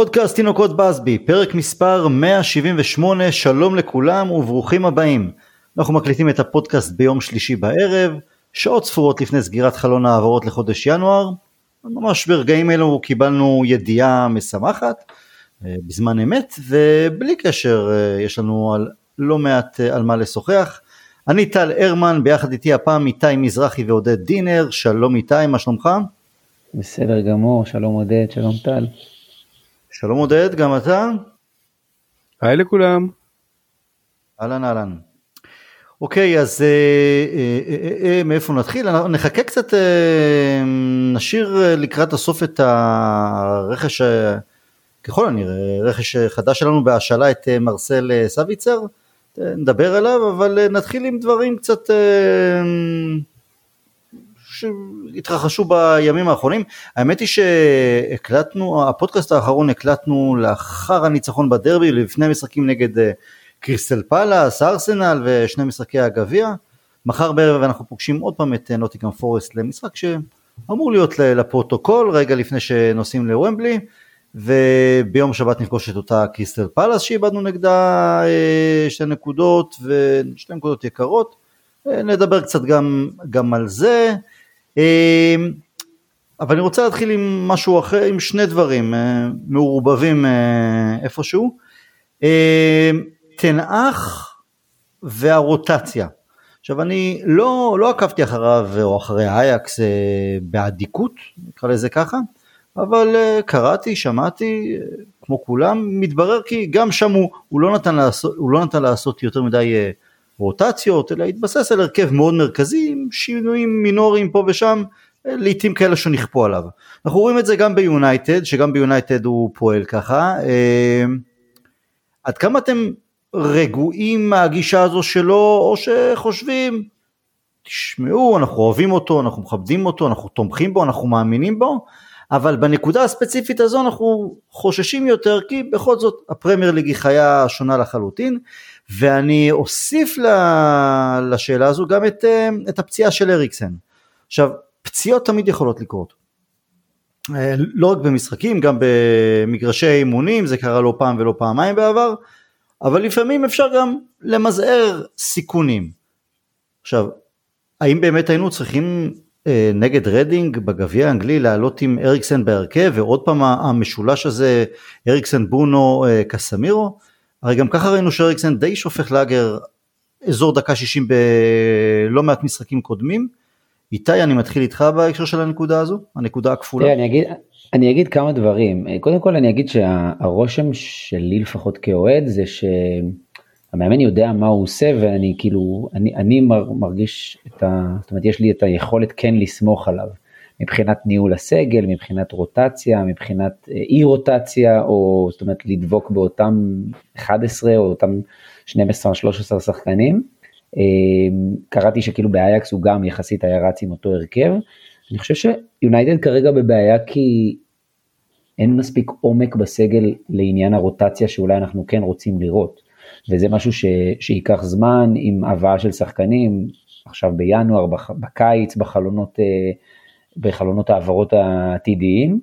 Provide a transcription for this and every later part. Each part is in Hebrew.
פודקאסט תינוקות בסבי, פרק מספר 178, שלום לכולם וברוכים הבאים. אנחנו מקליטים את הפודקאסט ביום שלישי בערב, שעות ספורות לפני סגירת חלון העברות לחודש ינואר. ממש ברגעים אלו קיבלנו ידיעה משמחת אה, בזמן אמת, ובלי קשר אה, יש לנו על, לא מעט אה, על מה לשוחח. אני טל הרמן, ביחד איתי הפעם איתי מזרחי ועודד דינר, שלום איתי, מה שלומך? בסדר גמור, שלום עודד, שלום טל. שלום עודד, גם אתה? היי לכולם. אהלן אהלן. אוקיי, אז אה, אה, אה, אה, מאיפה נתחיל? נחכה קצת, אה, נשאיר לקראת הסוף את הרכש, אה, ככל הנראה, רכש חדש שלנו בהשאלה את אה, מרסל אה, סביצר, נדבר עליו, אבל אה, נתחיל עם דברים קצת... שהתרחשו בימים האחרונים. האמת היא שהקלטנו, הפודקאסט האחרון הקלטנו לאחר הניצחון בדרבי, לפני משחקים נגד אה, קריסטל פאלאס, ארסנל ושני משחקי הגביע. מחר בערב אנחנו פוגשים עוד פעם את אה, נוטינגהאם פורסט למשחק שאמור להיות לפרוטוקול רגע לפני שנוסעים לוומבלי. וביום שבת נפגוש את אותה קריסטל פאלאס שאיבדנו נגדה אה, שתי נקודות ושתי נקודות יקרות. נדבר קצת גם, גם על זה. אמ, אבל אני רוצה להתחיל עם משהו אחר, עם שני דברים אה, מעורבבים אה, איפשהו. אמ, תנאך והרוטציה. עכשיו אני לא, לא עקבתי אחריו או אחרי אייקס אה, באדיקות, נקרא לזה ככה, אבל קראתי, שמעתי, כמו כולם, מתברר כי גם שם הוא, הוא, לא, נתן לעשות, הוא לא נתן לעשות יותר מדי רוטציות, אלא התבסס על הרכב מאוד מרכזי עם שינויים מינוריים פה ושם, לעיתים כאלה שנכפו עליו. אנחנו רואים את זה גם ביונייטד, שגם ביונייטד הוא פועל ככה. אה, עד כמה אתם רגועים מהגישה הזו שלו, או שחושבים, תשמעו, אנחנו אוהבים אותו, אנחנו מכבדים אותו, אנחנו תומכים בו, אנחנו מאמינים בו, אבל בנקודה הספציפית הזו אנחנו חוששים יותר, כי בכל זאת הפרמייר ליג היא חיה שונה לחלוטין, ואני אוסיף לשאלה הזו גם את, אה, את הפציעה של אריקסן. עכשיו, פציעות תמיד יכולות לקרות. אה, לא רק במשחקים, גם במגרשי אימונים, זה קרה לא פעם ולא פעמיים בעבר, אבל לפעמים אפשר גם למזער סיכונים. עכשיו, האם באמת היינו צריכים אה, נגד רדינג בגביע האנגלי לעלות עם אריקסן בהרכב ועוד פעם המשולש הזה אריקסן בונו קסמירו? הרי גם ככה ראינו שאריקסן די שופך לאגר אזור דקה 60 בלא מעט משחקים קודמים. איתי אני מתחיל איתך בהקשר של הנקודה הזו, הנקודה הכפולה. תראה, אני אגיד, אני אגיד כמה דברים, קודם כל אני אגיד שהרושם שלי לפחות כאוהד זה שהמאמן יודע מה הוא עושה ואני כאילו, אני, אני מרגיש את ה... זאת אומרת יש לי את היכולת כן לסמוך עליו. מבחינת ניהול הסגל, מבחינת רוטציה, מבחינת אה, אי רוטציה, או זאת אומרת לדבוק באותם 11 או אותם 12-13 שחקנים. אה, קראתי שכאילו באייקס הוא גם יחסית היה רץ עם אותו הרכב. אני חושב שיונייטד כרגע בבעיה כי אין מספיק עומק בסגל לעניין הרוטציה שאולי אנחנו כן רוצים לראות. וזה משהו ש, שייקח זמן עם הבאה של שחקנים, עכשיו בינואר, בקיץ, בחלונות אה, בחלונות העברות העתידיים,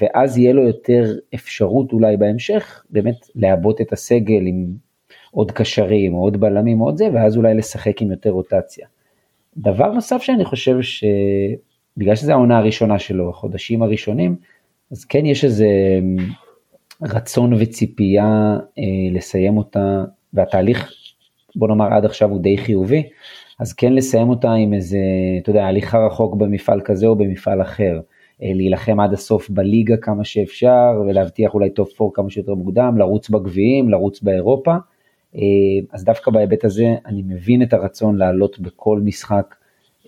ואז יהיה לו יותר אפשרות אולי בהמשך באמת לעבות את הסגל עם עוד קשרים או עוד בלמים או עוד זה, ואז אולי לשחק עם יותר רוטציה. דבר נוסף שאני חושב שבגלל שזו העונה הראשונה שלו, החודשים הראשונים, אז כן יש איזה רצון וציפייה אה, לסיים אותה, והתהליך, בוא נאמר עד עכשיו הוא די חיובי, אז כן לסיים אותה עם איזה, אתה יודע, הליכה רחוק במפעל כזה או במפעל אחר. אה, להילחם עד הסוף בליגה כמה שאפשר ולהבטיח אולי top 4 כמה שיותר מוקדם, לרוץ בגביעים, לרוץ באירופה. אה, אז דווקא בהיבט הזה אני מבין את הרצון לעלות בכל משחק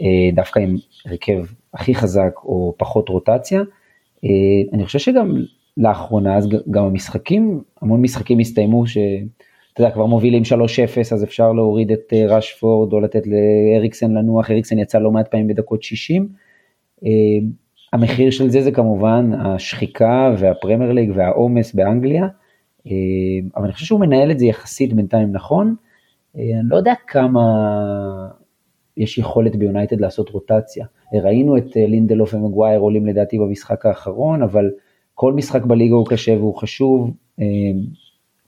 אה, דווקא עם הרכב הכי חזק או פחות רוטציה. אני חושב שגם לאחרונה, אז גם המשחקים, המון משחקים הסתיימו ש... אתה יודע, כבר מובילים 3-0, אז אפשר להוריד את אה, רשפורד או לתת לאריקסן לנוח, אריקסן יצא לא מעט פעמים בדקות 60. אה, המחיר של זה זה כמובן השחיקה והפרמייר ליג והעומס באנגליה, אה, אבל אני חושב שהוא מנהל את זה יחסית בינתיים נכון. אני לא יודע כמה יש יכולת ביונייטד לעשות רוטציה. ראינו את לינדלוף ומגווייר עולים לדעתי במשחק האחרון, אבל כל משחק בליגה הוא קשה והוא חשוב,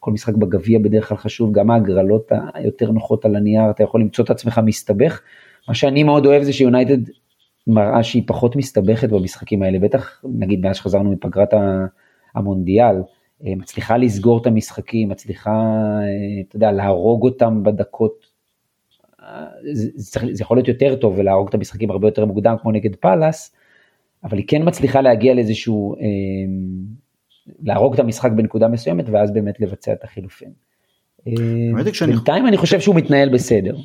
כל משחק בגביע בדרך כלל חשוב, גם ההגרלות היותר נוחות על הנייר, אתה יכול למצוא את עצמך מסתבך. מה שאני מאוד אוהב זה שיונייטד מראה שהיא פחות מסתבכת במשחקים האלה, בטח נגיד מאז שחזרנו מפגרת המונדיאל, אה, מצליחה לסגור את המשחקים, מצליחה, אה, אתה יודע, להרוג אותם בדקות, זה, זה, זה יכול להיות יותר טוב ולהרוג את המשחקים הרבה יותר מוקדם כמו נגד פאלאס, אבל היא כן מצליחה להגיע לאיזשהו, אה, להרוג את המשחק בנקודה מסוימת ואז באמת לבצע את החילופים. אה, בינתיים אני חושב שהוא מתנהל בסדר.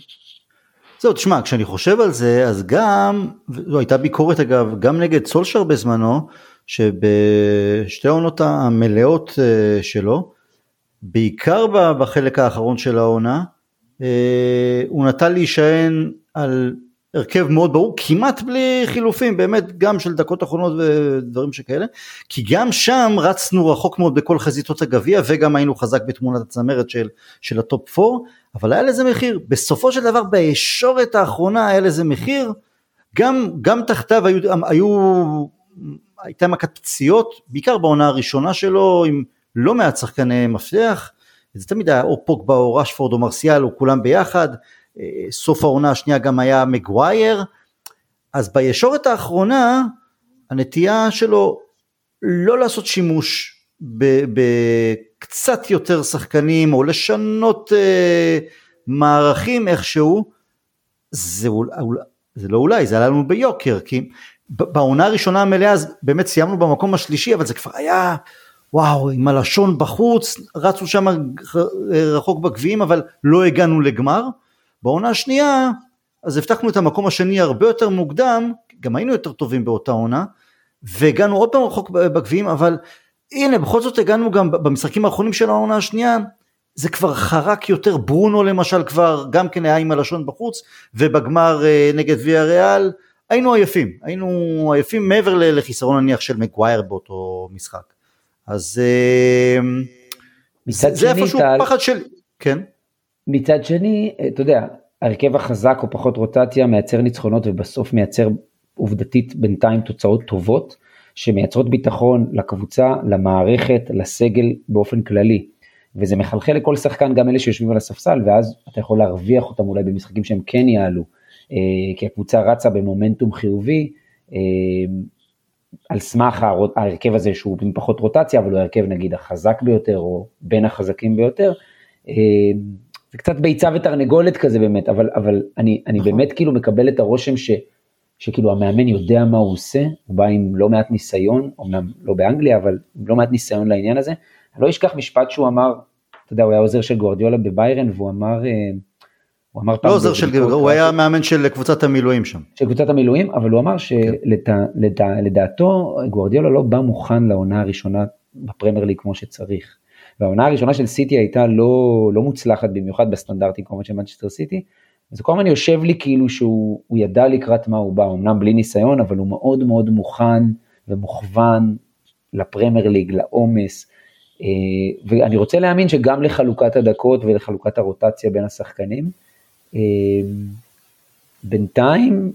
זהו, תשמע, כשאני חושב על זה, אז גם, זו הייתה ביקורת אגב, גם נגד סולשר בזמנו, שבשתי העונות המלאות אה, שלו, בעיקר בחלק האחרון של העונה, הוא נטה להישען על הרכב מאוד ברור, כמעט בלי חילופים, באמת גם של דקות אחרונות ודברים שכאלה, כי גם שם רצנו רחוק מאוד בכל חזיתות הגביע וגם היינו חזק בתמונת הצמרת של, של ה top 4, אבל היה לזה מחיר, בסופו של דבר בישורת האחרונה היה לזה מחיר, גם, גם תחתיו היו, היו, הייתה מכת פציעות, בעיקר בעונה הראשונה שלו עם לא מעט שחקני מפתח, זה תמיד היה או פוגבה או רשפורד או מרסיאל או כולם ביחד, סוף העונה השנייה גם היה מגווייר, אז בישורת האחרונה הנטייה שלו לא לעשות שימוש בקצת יותר שחקנים או לשנות אה, מערכים איכשהו, זה, זה לא אולי, זה עלה לנו ביוקר, כי בעונה הראשונה המלאה אז באמת סיימנו במקום השלישי, אבל זה כבר היה, וואו, עם הלשון בחוץ, רצו שם רחוק בגביעים, אבל לא הגענו לגמר. בעונה השנייה, אז הבטחנו את המקום השני הרבה יותר מוקדם, גם היינו יותר טובים באותה עונה, והגענו עוד פעם רחוק בגביעים, אבל הנה בכל זאת הגענו גם במשחקים האחרונים של העונה השנייה, זה כבר חרק יותר, ברונו למשל כבר גם כן היה עם הלשון בחוץ, ובגמר אה, נגד ויה ריאל, היינו עייפים, היינו עייפים מעבר לחיסרון נניח של מגווייר באותו משחק. אז אה, זה איפשהו פחד של, כן. מצד שני, אתה יודע, הרכב החזק או פחות רוטציה מייצר ניצחונות ובסוף מייצר עובדתית בינתיים תוצאות טובות, שמייצרות ביטחון לקבוצה, למערכת, לסגל באופן כללי. וזה מחלחל לכל שחקן, גם אלה שיושבים על הספסל, ואז אתה יכול להרוויח אותם אולי במשחקים שהם כן יעלו, אה, כי הקבוצה רצה במומנטום חיובי, אה, על סמך ההרכב הזה שהוא עם פחות רוטציה, אבל הוא ההרכב נגיד החזק ביותר, או בין החזקים ביותר, אה, זה קצת ביצה ותרנגולת כזה באמת, אבל, אבל אני, אני נכון. באמת כאילו מקבל את הרושם ש, שכאילו המאמן יודע מה הוא עושה, הוא בא עם לא מעט ניסיון, אמנם לא באנגליה, אבל עם לא מעט ניסיון לעניין הזה. אני לא אשכח משפט שהוא אמר, אתה יודע, הוא היה עוזר של גוורדיולה בביירן, והוא אמר, אה, הוא אמר לא עוזר של גוורדיולה, הוא היה מאמן של קבוצת המילואים שם. של קבוצת המילואים, אבל הוא אמר שלדעתו כן. גוורדיולה לא בא מוכן לעונה הראשונה בפרמייר ליג כמו שצריך. והעונה הראשונה של סיטי הייתה לא, לא מוצלחת במיוחד בסטנדרטים כמובן של מנצ'סטר סיטי, אז כל הזמן יושב לי כאילו שהוא ידע לקראת מה הוא בא, אמנם בלי ניסיון, אבל הוא מאוד מאוד מוכן ומוכוון לפרמייר ליג, לעומס, אה, ואני רוצה להאמין שגם לחלוקת הדקות ולחלוקת הרוטציה בין השחקנים. אה, בינתיים,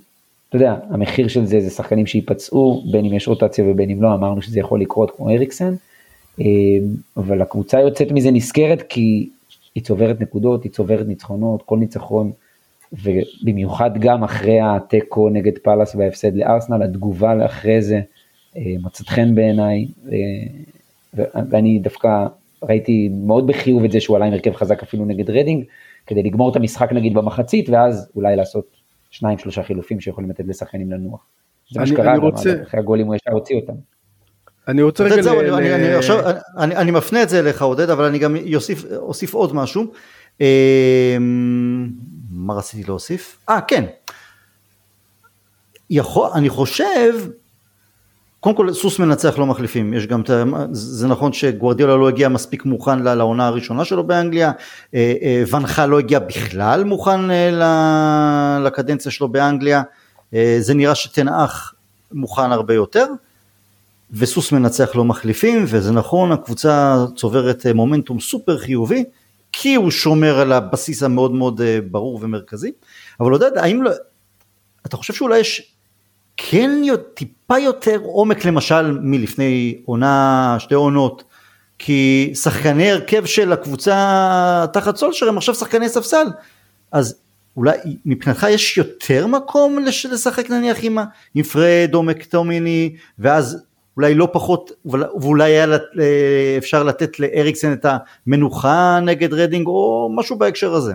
אתה יודע, המחיר של זה זה שחקנים שייפצעו, בין אם יש רוטציה ובין אם לא, אמרנו שזה יכול לקרות כמו אריקסן. אמ, אבל הקבוצה יוצאת מזה נשכרת כי היא צוברת נקודות, היא צוברת ניצחונות, כל ניצחון, ובמיוחד גם אחרי התיקו נגד פאלאס וההפסד לארסנל, התגובה לאחרי זה אה, מוצאת חן בעיניי, אה, ואני דווקא ראיתי מאוד בחיוב את זה שהוא עלה עם הרכב חזק אפילו נגד רדינג, כדי לגמור את המשחק נגיד במחצית, ואז אולי לעשות שניים שלושה חילופים שיכולים לתת לשחקנים לנוח. זה מה שקרה אחרי הגולים הוא ישר הוציא אותם. אני רוצה רגע... זהו, ל... אני, אני, עכשיו, אני, אני מפנה את זה אליך עודד, אבל אני גם יוסיף, אוסיף עוד משהו. אמ, מה רציתי להוסיף? אה, כן. יכול, אני חושב, קודם כל סוס מנצח לא מחליפים, יש גם, זה נכון שגוורדיולה לא הגיע מספיק מוכן לעונה הראשונה שלו באנגליה, אה, אה, ונחל לא הגיע בכלל מוכן אה, לקדנציה שלו באנגליה, זה נראה שתנאך מוכן הרבה יותר. וסוס מנצח לא מחליפים, וזה נכון, הקבוצה צוברת אה, מומנטום סופר חיובי, כי הוא שומר על הבסיס המאוד מאוד אה, ברור ומרכזי, אבל עודד, האם לא, אתה חושב שאולי יש כן טיפה יותר עומק למשל מלפני עונה, שתי עונות, כי שחקני הרכב של הקבוצה תחת סולשר הם עכשיו שחקני ספסל, אז אולי מבחינתך יש יותר מקום לשחק נניח עם, עם פרד או מקטומיני ואז אולי לא פחות ואולי היה אה, אפשר לתת לאריקסן את המנוחה נגד רדינג או משהו בהקשר הזה.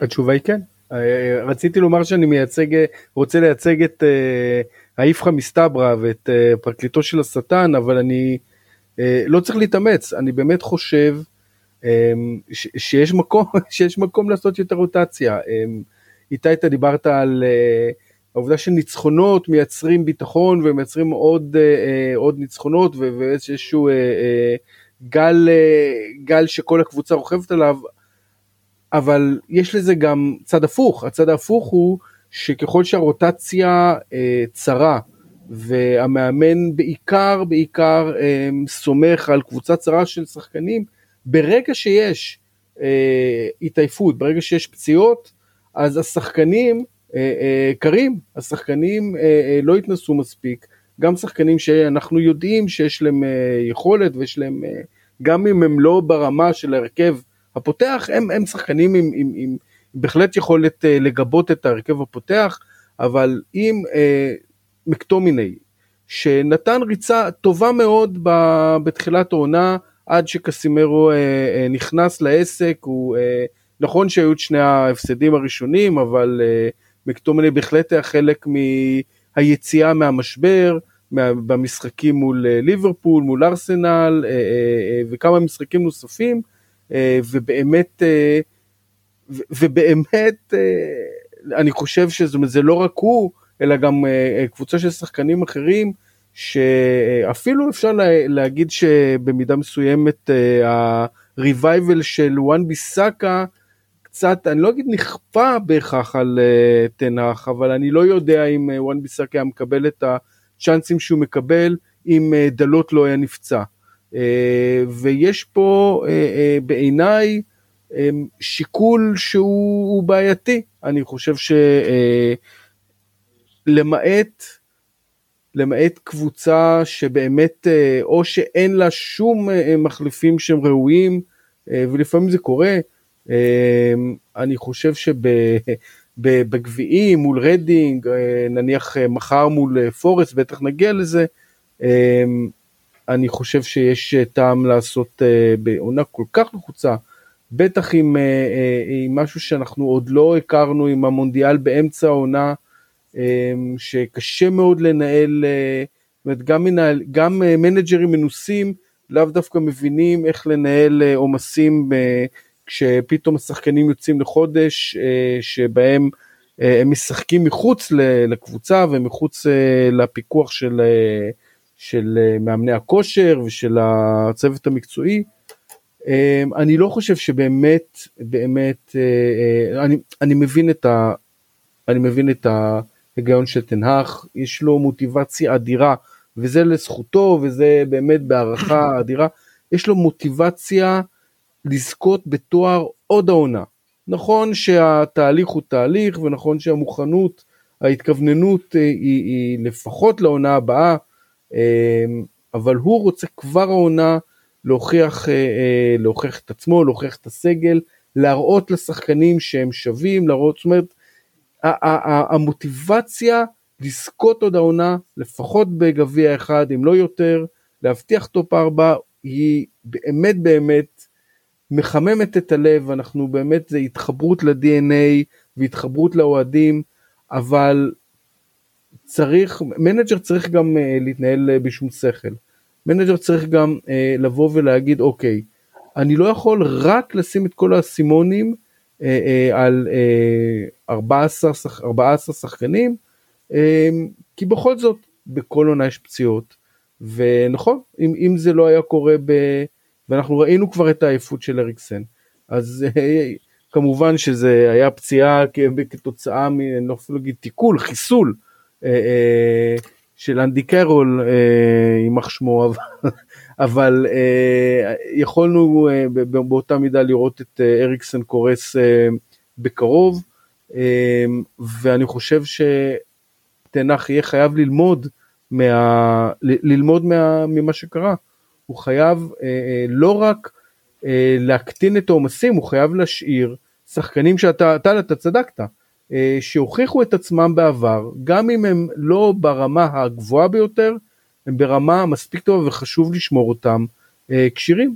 התשובה היא כן. אה, רציתי לומר שאני מייצג רוצה לייצג את אה, האיפכא מסתברא ואת פרקליטו של השטן אבל אני לא צריך להתאמץ אני באמת חושב שיש מקום שיש מקום לעשות יותר רוטציה. איתי אתה דיברת על העובדה שניצחונות מייצרים ביטחון ומייצרים עוד, אה, עוד ניצחונות ואיזשהו אה, אה, גל, אה, גל שכל הקבוצה רוכבת עליו, אבל יש לזה גם צד הפוך, הצד ההפוך הוא שככל שהרוטציה אה, צרה והמאמן בעיקר בעיקר אה, סומך על קבוצה צרה של שחקנים, ברגע שיש אה, התעייפות, ברגע שיש פציעות, אז השחקנים אה, אה, קרים, השחקנים אה, לא התנסו מספיק, גם שחקנים שאנחנו יודעים שיש להם יכולת ויש להם, גם אם הם לא ברמה של ההרכב הפותח, הם, הם שחקנים עם, עם, עם בהחלט יכולת לגבות את ההרכב הפותח, אבל אם מקטומיני, שנתן ריצה טובה מאוד בתחילת העונה, עד שקסימרו נכנס לעסק, הוא, נכון שהיו את שני ההפסדים הראשונים, אבל מקטומני בהחלט היה חלק מהיציאה מהמשבר, במשחקים מול אה, ליברפול, מול ארסנל אה, אה, וכמה משחקים נוספים, ובאמת, ובאמת אני חושב שזה לא רק הוא, אלא גם קבוצה של שחקנים אחרים, שאפילו אפשר להגיד שבמידה מסוימת ה-revival של וואן ביסאקה קצת, אני לא אגיד נכפה בהכרח על uh, תנח, אבל אני לא יודע אם uh, וואן ביסאק היה מקבל את הצ'אנסים שהוא מקבל אם uh, דלות לא היה נפצע. Uh, ויש פה uh, uh, בעיניי um, שיקול שהוא בעייתי. אני חושב שלמעט uh, למעט קבוצה שבאמת או שאין לה שום מחליפים שהם ראויים, ולפעמים זה קורה, אני חושב שבגביעים מול רדינג, אה, נניח אה, מחר מול אה, פורסט, בטח נגיע לזה, אמ, אני חושב שיש טעם לעשות בעונה כל כך לחוצה, בטח עם, עם משהו שאנחנו עוד לא הכרנו עם המונדיאל באמצע העונה, אמ, שקשה מאוד לנהל, זאת אומרת, גם, מנהל, גם מנג'רים מנוסים לאו דווקא מבינים איך לנהל עומסים כשפתאום השחקנים יוצאים לחודש אה, שבהם אה, הם משחקים מחוץ לקבוצה ומחוץ אה, לפיקוח של, של מאמני הכושר ושל הצוות המקצועי. אני לא חושב שבאמת, באמת, אני, אני מבין את ה... אני מבין את ההיגיון של תנהך, יש לו מוטיבציה אדירה, וזה לזכותו, וזה באמת בהערכה אדירה, יש לו מוטיבציה לזכות בתואר עוד העונה. נכון שהתהליך הוא תהליך ונכון שהמוכנות, ההתכווננות אה, היא, היא לפחות לעונה הבאה, אה, אבל הוא רוצה כבר העונה להוכיח, אה, להוכיח את עצמו, להוכיח את הסגל, להראות לשחקנים שהם שווים, להראות, זאת אומרת, המוטיבציה לזכות עוד העונה, לפחות בגביע אחד, אם לא יותר, להבטיח טופ 4, היא באמת באמת מחממת את הלב, אנחנו באמת, זה התחברות ל-DNA והתחברות לאוהדים, אבל צריך, מנג'ר צריך גם uh, להתנהל uh, בשום שכל. מנג'ר צריך גם uh, לבוא ולהגיד, אוקיי, אני לא יכול רק לשים את כל האסימונים uh, uh, על uh, 14, שח, 14 שחקנים, uh, כי בכל זאת, בכל עונה יש פציעות. ונכון, אם, אם זה לא היה קורה ב... ואנחנו ראינו כבר את העייפות של אריקסן. אז אה, כמובן שזה היה פציעה כתוצאה מ... אני לא תיקול, חיסול אה, אה, של אנדי קרול, יימח שמו, אבל יכולנו באותה מידה לראות את אריקסן קורס בקרוב, ואני חושב תנח יהיה חייב ללמוד, מה, ללמוד מה, ממה שקרה. הוא חייב אה, אה, לא רק אה, להקטין את העומסים, הוא חייב להשאיר שחקנים שאתה, אתה, אתה צדקת, שהוכיחו את עצמם בעבר, גם אם הם לא ברמה הגבוהה ביותר, הם ברמה מספיק טובה וחשוב לשמור אותם כשירים.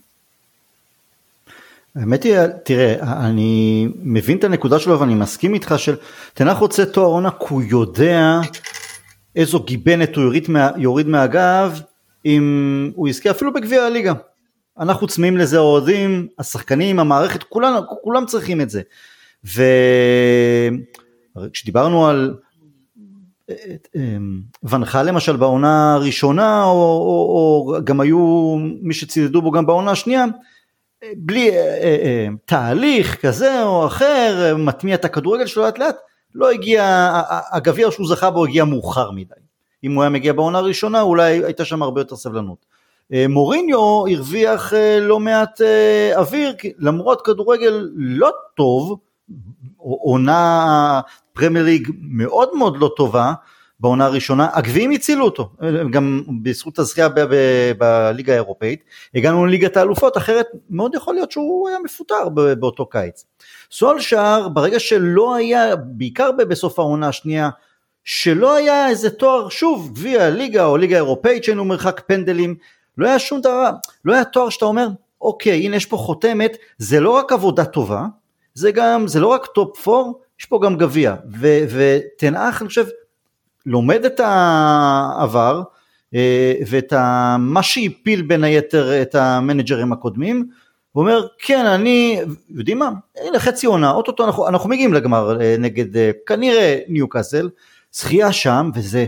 האמת היא, תראה, אני מבין את הנקודה שלו ואני מסכים איתך של תנח רוצה תואר עונה כי הוא יודע איזו גיבנת הוא יוריד, מה, יוריד מהגב אם הוא יזכה אפילו בגביע הליגה. אנחנו צמאים לזה אוהדים, השחקנים, המערכת, כולם, כולם צריכים את זה. וכשדיברנו על ונחל למשל בעונה הראשונה, או, או, או גם היו מי שצידדו בו גם בעונה השנייה, בלי אה, אה, אה, תהליך כזה או אחר, מטמיע את הכדורגל שלו לאט לאט, לא הגיע, הגביע שהוא זכה בו הגיע מאוחר מדי. אם הוא היה מגיע בעונה הראשונה אולי הייתה שם הרבה יותר סבלנות. מוריניו הרוויח לא מעט אוויר, למרות כדורגל לא טוב, עונה פרמייר ליג מאוד מאוד לא טובה, בעונה הראשונה, הגביעים הצילו אותו, גם בזכות הזכייה בליגה האירופאית, הגענו לליגת האלופות, אחרת מאוד יכול להיות שהוא היה מפוטר באותו קיץ. סולשאר, ברגע שלא היה, בעיקר בסוף העונה השנייה, שלא היה איזה תואר, שוב, גביע הליגה או ליגה האירופאית שהיינו מרחק פנדלים, לא היה שום דבר, לא היה תואר שאתה אומר, אוקיי, הנה יש פה חותמת, זה לא רק עבודה טובה, זה גם, זה לא רק טופ 4, יש פה גם גביע, וטן האח, אני חושב, לומד את העבר אה, ואת מה שהפיל בין היתר את המנג'רים הקודמים ואומר כן אני יודעים מה? הנה חצי עונה אוטוטו אנחנו, אנחנו מגיעים לגמר אה, נגד אה, כנראה ניוקאסל זכייה שם וזה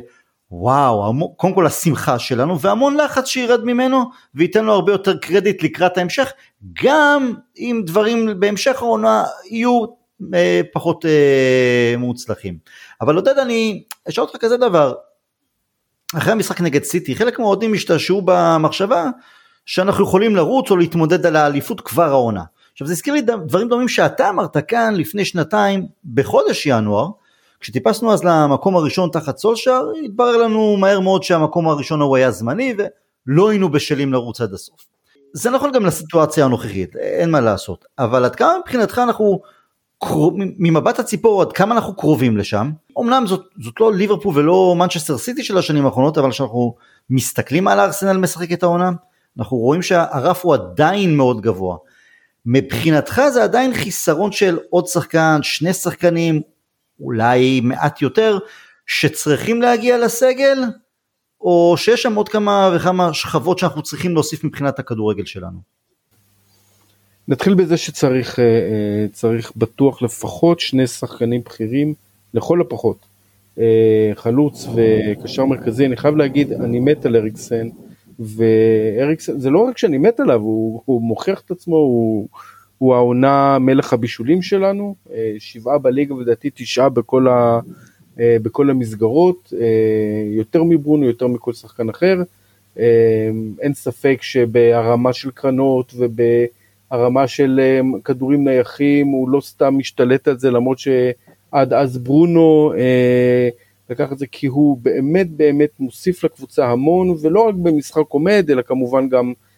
וואו קודם כל השמחה שלנו והמון לחץ שירד ממנו וייתן לו הרבה יותר קרדיט לקראת ההמשך גם אם דברים בהמשך העונה יהיו אה, פחות אה, מוצלחים. אבל עודד אני אשאל אותך כזה דבר, אחרי המשחק נגד סיטי חלק מהאוהדים השתעשעו במחשבה שאנחנו יכולים לרוץ או להתמודד על האליפות כבר העונה. עכשיו זה הזכיר לי דברים דומים שאתה אמרת כאן לפני שנתיים בחודש ינואר, כשטיפסנו אז למקום הראשון תחת סולשאר, התברר לנו מהר מאוד שהמקום הראשון הוא היה זמני ולא היינו בשלים לרוץ עד הסוף. זה נכון גם לסיטואציה הנוכחית, אין מה לעשות, אבל עד כמה מבחינתך אנחנו ממבט הציפור עד כמה אנחנו קרובים לשם אמנם זאת, זאת לא ליברפול ולא מנצ'סטר סיטי של השנים האחרונות אבל כשאנחנו מסתכלים על הארסנל משחק את העונה אנחנו רואים שהרף הוא עדיין מאוד גבוה. מבחינתך זה עדיין חיסרון של עוד שחקן שני שחקנים אולי מעט יותר שצריכים להגיע לסגל או שיש שם עוד כמה וכמה שכבות שאנחנו צריכים להוסיף מבחינת הכדורגל שלנו. נתחיל בזה שצריך אה, אה, צריך בטוח לפחות שני שחקנים בכירים, לכל הפחות. אה, חלוץ וקשר מרכזי, אני חייב להגיד, אני מת על אריקסן, ואריקסן, זה לא רק שאני מת עליו, הוא, הוא מוכיח את עצמו, הוא, הוא העונה מלך הבישולים שלנו, שבעה בליגה ולדעתי תשעה בכל, ה, בכל המסגרות, יותר מברונו, יותר מכל שחקן אחר. אין ספק שבהרמה של קרנות וב... הרמה של אה, כדורים נייחים, הוא לא סתם משתלט על זה, למרות שעד אז ברונו אה, לקח את זה כי הוא באמת באמת מוסיף לקבוצה המון, ולא רק במשחק עומד, אלא כמובן גם אה,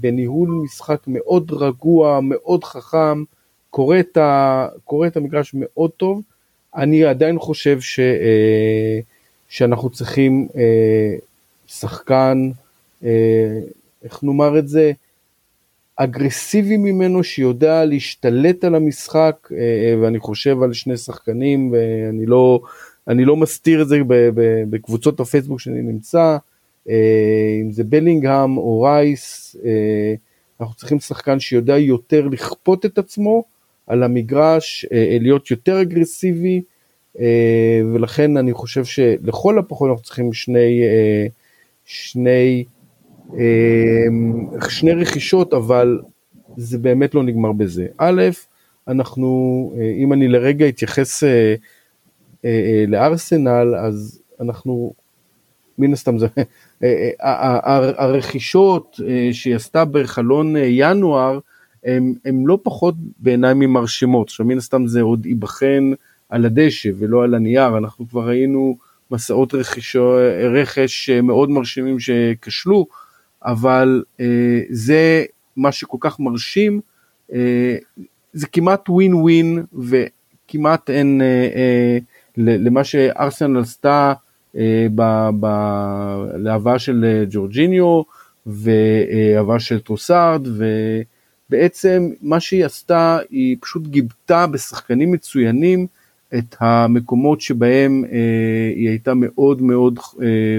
בניהול משחק מאוד רגוע, מאוד חכם, קורא את, ה, קורא את המגרש מאוד טוב. אני עדיין חושב ש, אה, שאנחנו צריכים אה, שחקן, אה, איך נאמר את זה, אגרסיבי ממנו שיודע להשתלט על המשחק אה, ואני חושב על שני שחקנים ואני לא, אני לא מסתיר את זה בקבוצות הפייסבוק שאני נמצא אה, אם זה בלינגהם או רייס אה, אנחנו צריכים שחקן שיודע יותר לכפות את עצמו על המגרש להיות יותר אגרסיבי ולכן אני חושב שלכל הפחות אנחנו צריכים שני שני שני רכישות, אבל זה באמת לא נגמר בזה. א', אנחנו, אה, אם אני לרגע אתייחס אה, אה, לארסנל, אז אנחנו, מן הסתם זה, הרכישות שהיא עשתה בחלון ינואר, הן לא פחות בעיניי ממרשימות. עכשיו מן הסתם זה עוד ייבחן על הדשא ולא על הנייר, אנחנו כבר ראינו מסעות רכישו, רכש מאוד מרשימים שכשלו, אבל זה מה שכל כך מרשים, זה כמעט ווין ווין וכמעט אין למה שארסנל עשתה להבאה של ג'ורג'יניו והבאה של טרוסארד ובעצם מה שהיא עשתה היא פשוט גיבתה בשחקנים מצוינים את המקומות שבהם אה, היא הייתה מאוד מאוד אה,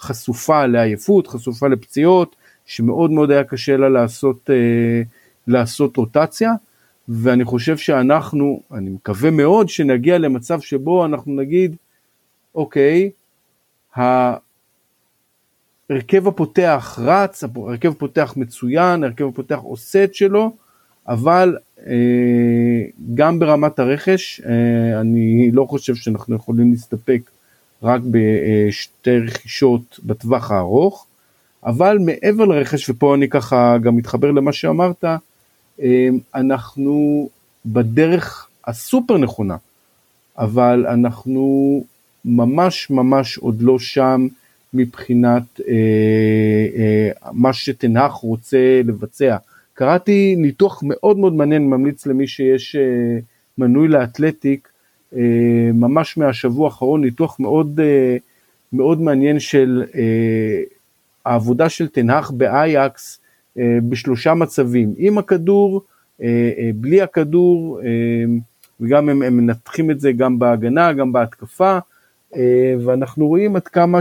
חשופה לעייפות, חשופה לפציעות, שמאוד מאוד היה קשה לה לעשות, אה, לעשות רוטציה, ואני חושב שאנחנו, אני מקווה מאוד שנגיע למצב שבו אנחנו נגיד, אוקיי, ההרכב הפותח רץ, ההרכב הפותח מצוין, ההרכב הפותח עושה את שלו, אבל אה, גם ברמת הרכש, אה, אני לא חושב שאנחנו יכולים להסתפק רק בשתי רכישות בטווח הארוך, אבל מעבר לרכש, ופה אני ככה גם מתחבר למה שאמרת, אה, אנחנו בדרך הסופר נכונה, אבל אנחנו ממש ממש עוד לא שם מבחינת אה, אה, מה שתנח רוצה לבצע. קראתי ניתוח מאוד מאוד מעניין, ממליץ למי שיש אה, מנוי לאתלטיק, אה, ממש מהשבוע האחרון, ניתוח מאוד, אה, מאוד מעניין של אה, העבודה של תנח באייקס אה, בשלושה מצבים, עם הכדור, אה, אה, בלי הכדור, אה, וגם הם, הם מנתחים את זה גם בהגנה, גם בהתקפה, ואנחנו רואים עד כמה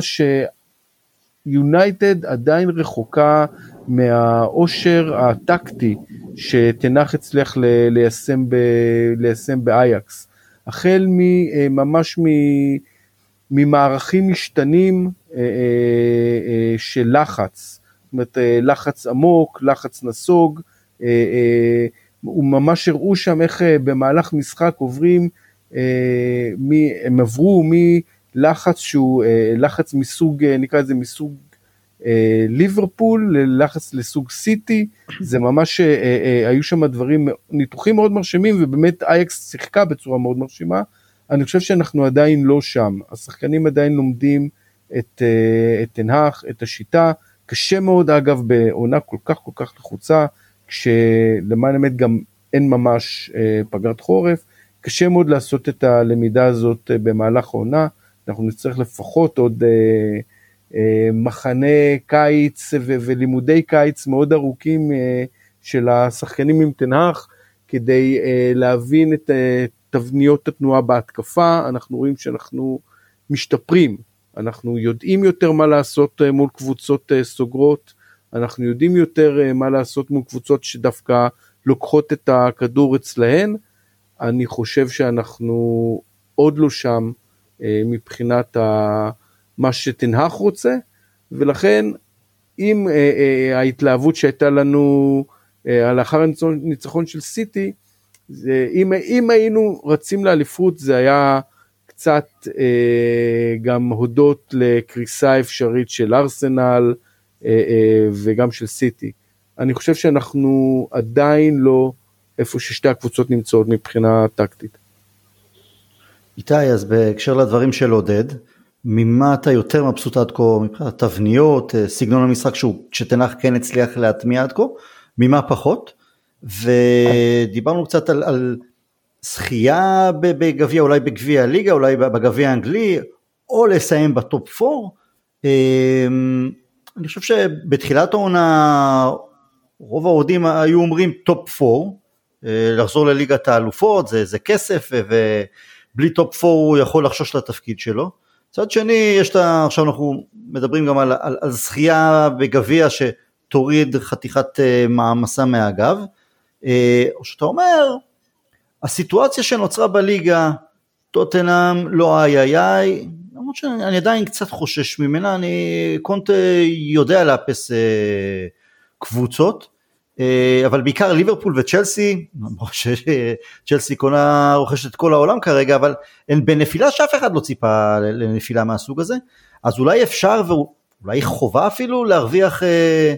שיונייטד עדיין רחוקה מהאושר הטקטי שתנח הצליח ליישם, ב, ליישם באייקס. החל ממש אה, ממערכים משתנים אה, של לחץ, זאת אומרת לחץ עמוק, לחץ נסוג, וממש הראו שם איך במהלך משחק עוברים, הם עברו מ... לחץ שהוא אה, לחץ מסוג, אה, נקרא לזה מסוג אה, ליברפול, ללחץ לסוג סיטי, זה ממש, היו שם דברים, ניתוחים מאוד מרשימים ובאמת אייקס שיחקה בצורה מאוד מרשימה. אני חושב שאנחנו עדיין לא שם, השחקנים עדיין לומדים את, את תנהך, את השיטה, קשה מאוד אגב בעונה כל כך כל כך לחוצה, כשלמען האמת גם אין ממש פגרת חורף, קשה מאוד לעשות את הלמידה הזאת במהלך העונה. אנחנו נצטרך לפחות עוד אה, אה, מחנה קיץ ו- ולימודי קיץ מאוד ארוכים אה, של השחקנים עם תנח, כדי אה, להבין את אה, תבניות התנועה בהתקפה, אנחנו רואים שאנחנו משתפרים, אנחנו יודעים יותר מה לעשות אה, מול קבוצות אה, סוגרות, אנחנו יודעים יותר אה, מה לעשות מול קבוצות שדווקא לוקחות את הכדור אצלהן, אני חושב שאנחנו עוד לא שם. אה, מבחינת מה שתנהך רוצה, ולכן אם אה, אה, ההתלהבות שהייתה לנו לאחר הניצחון של סיטי, זה, אם, אם היינו רצים לאליפות זה היה קצת אה, גם הודות לקריסה אפשרית של ארסנל אה, אה, וגם של סיטי. אני חושב שאנחנו עדיין לא איפה ששתי הקבוצות נמצאות מבחינה טקטית. איתי, אז בהקשר לדברים של עודד, ממה אתה יותר מבסוט עד כה מבחינת תבניות, אה, סגנון המשחק שהוא, שתנח כן הצליח להטמיע עד כה, ממה פחות? ודיברנו קצת על, על זכייה בגביע, אולי בגביע הליגה, אולי בגביע האנגלי, או לסיים בטופ 4. אמ, אני חושב שבתחילת העונה רוב האוהדים היו אומרים טופ 4, אה, לחזור לליגת האלופות, זה, זה כסף, ו... בלי טופ 4 הוא יכול לחשוש לתפקיד שלו. מצד שני, יש את ה... עכשיו אנחנו מדברים גם על, על, על זכייה בגביע שתוריד חתיכת uh, מעמסה מהגב, uh, או שאתה אומר, הסיטואציה שנוצרה בליגה, טוטנאם, לא איי איי איי, למרות שאני עדיין קצת חושש ממנה, אני קונטה יודע לאפס uh, קבוצות, אה, אבל בעיקר ליברפול וצ'לסי, צ'לסי קונה רוכשת את כל העולם כרגע, אבל הן בנפילה שאף אחד לא ציפה לנפילה מהסוג הזה, אז אולי אפשר ואולי חובה אפילו להרוויח אה,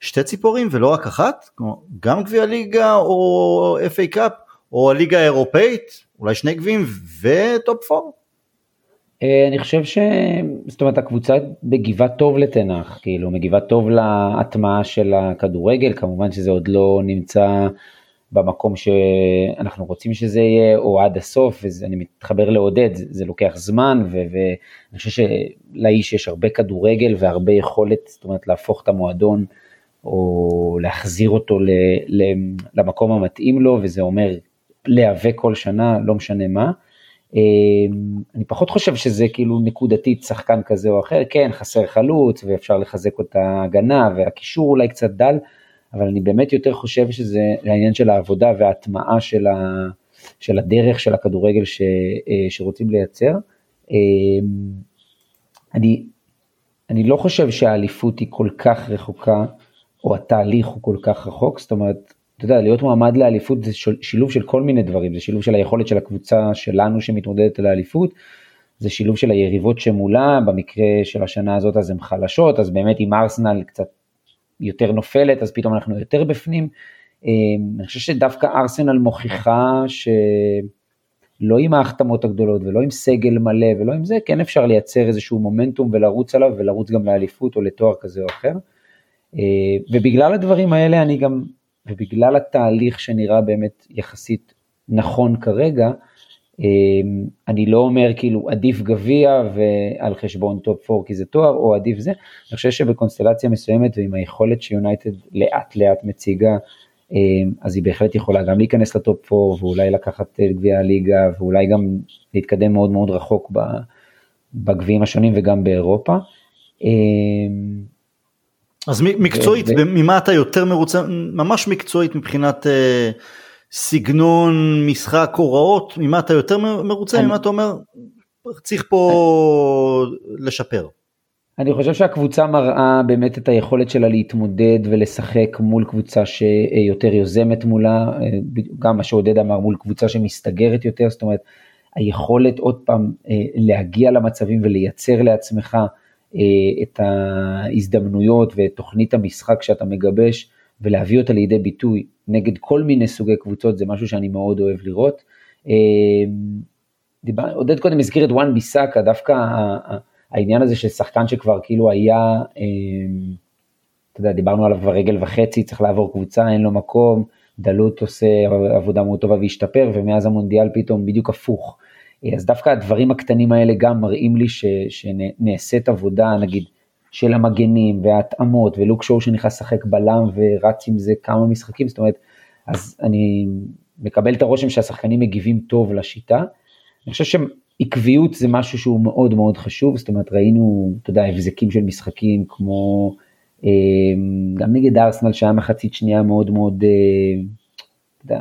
שתי ציפורים ולא רק אחת, גם גביע ליגה או FA קאפ או הליגה האירופאית, אולי שני גביעים וטופ פור. אני חושב ש... זאת אומרת, הקבוצה מגיבה טוב לתנח, כאילו, מגיבה טוב להטמעה של הכדורגל, כמובן שזה עוד לא נמצא במקום שאנחנו רוצים שזה יהיה, או עד הסוף, ואני מתחבר לעודד, זה, זה לוקח זמן, ו, ואני חושב שלאיש יש הרבה כדורגל והרבה יכולת, זאת אומרת, להפוך את המועדון, או להחזיר אותו ל, ל, למקום המתאים לו, וזה אומר להיאבק כל שנה, לא משנה מה. אני פחות חושב שזה כאילו נקודתית שחקן כזה או אחר, כן, חסר חלוץ, ואפשר לחזק את ההגנה, והקישור אולי קצת דל. אבל אני באמת יותר חושב שזה העניין של העבודה וההטמעה של, ה, של הדרך של הכדורגל ש, אה, שרוצים לייצר. אה, אני, אני לא חושב שהאליפות היא כל כך רחוקה, או התהליך הוא כל כך רחוק, זאת אומרת, אתה יודע, להיות מועמד לאליפות זה שילוב של כל מיני דברים, זה שילוב של היכולת של הקבוצה שלנו שמתמודדת על האליפות, זה שילוב של היריבות שמולה, במקרה של השנה הזאת אז הן חלשות, אז באמת עם ארסנל קצת יותר נופלת, אז פתאום אנחנו יותר בפנים. אמ, אני חושב שדווקא ארסנל מוכיחה שלא עם ההחתמות הגדולות ולא עם סגל מלא ולא עם זה, כן אפשר לייצר איזשהו מומנטום ולרוץ עליו ולרוץ גם לאליפות או לתואר כזה או אחר. אה, ובגלל הדברים האלה אני גם, ובגלל התהליך שנראה באמת יחסית נכון כרגע, אמ, אני לא אומר כאילו עדיף גביע ועל חשבון טופ 4 כי זה תואר או עדיף זה, אני חושב שבקונסטלציה מסוימת ועם היכולת שיונייטד לאט לאט מציגה, אמ, אז היא בהחלט יכולה גם להיכנס לטופ 4 ואולי לקחת את גביע הליגה ואולי גם להתקדם מאוד מאוד רחוק בגביעים השונים וגם באירופה. אז מקצועית, ממה אתה יותר מרוצה, ממש מקצועית מבחינת... Uh... סגנון משחק הוראות ממה אתה יותר מרוצה? ממה אתה אומר צריך פה לשפר. אני חושב שהקבוצה מראה באמת את היכולת שלה להתמודד ולשחק מול קבוצה שיותר יוזמת מולה, גם מה שעודד אמר מול קבוצה שמסתגרת יותר, זאת אומרת היכולת עוד פעם להגיע למצבים ולייצר לעצמך את ההזדמנויות ואת תוכנית המשחק שאתה מגבש ולהביא אותה לידי ביטוי נגד כל מיני סוגי קבוצות, זה משהו שאני מאוד אוהב לראות. דיבר, עודד קודם הזכיר את וואן ביסאקה, דווקא העניין הזה של שחקן שכבר כאילו היה, אמ, אתה יודע, דיברנו עליו כבר רגל וחצי, צריך לעבור קבוצה, אין לו מקום, דלות עושה עבודה מאוד טובה והשתפר, ומאז המונדיאל פתאום בדיוק הפוך. אז דווקא הדברים הקטנים האלה גם מראים לי ש, שנעשית עבודה, נגיד, של המגנים וההתאמות ולוק שואו שנכנס לשחק בלם ורץ עם זה כמה משחקים, זאת אומרת, אז אני מקבל את הרושם שהשחקנים מגיבים טוב לשיטה. אני חושב שעקביות זה משהו שהוא מאוד מאוד חשוב, זאת אומרת ראינו, אתה יודע, הבזקים של משחקים כמו אה, גם נגד ארסנל שהיה מחצית שנייה מאוד מאוד, אה, אתה יודע,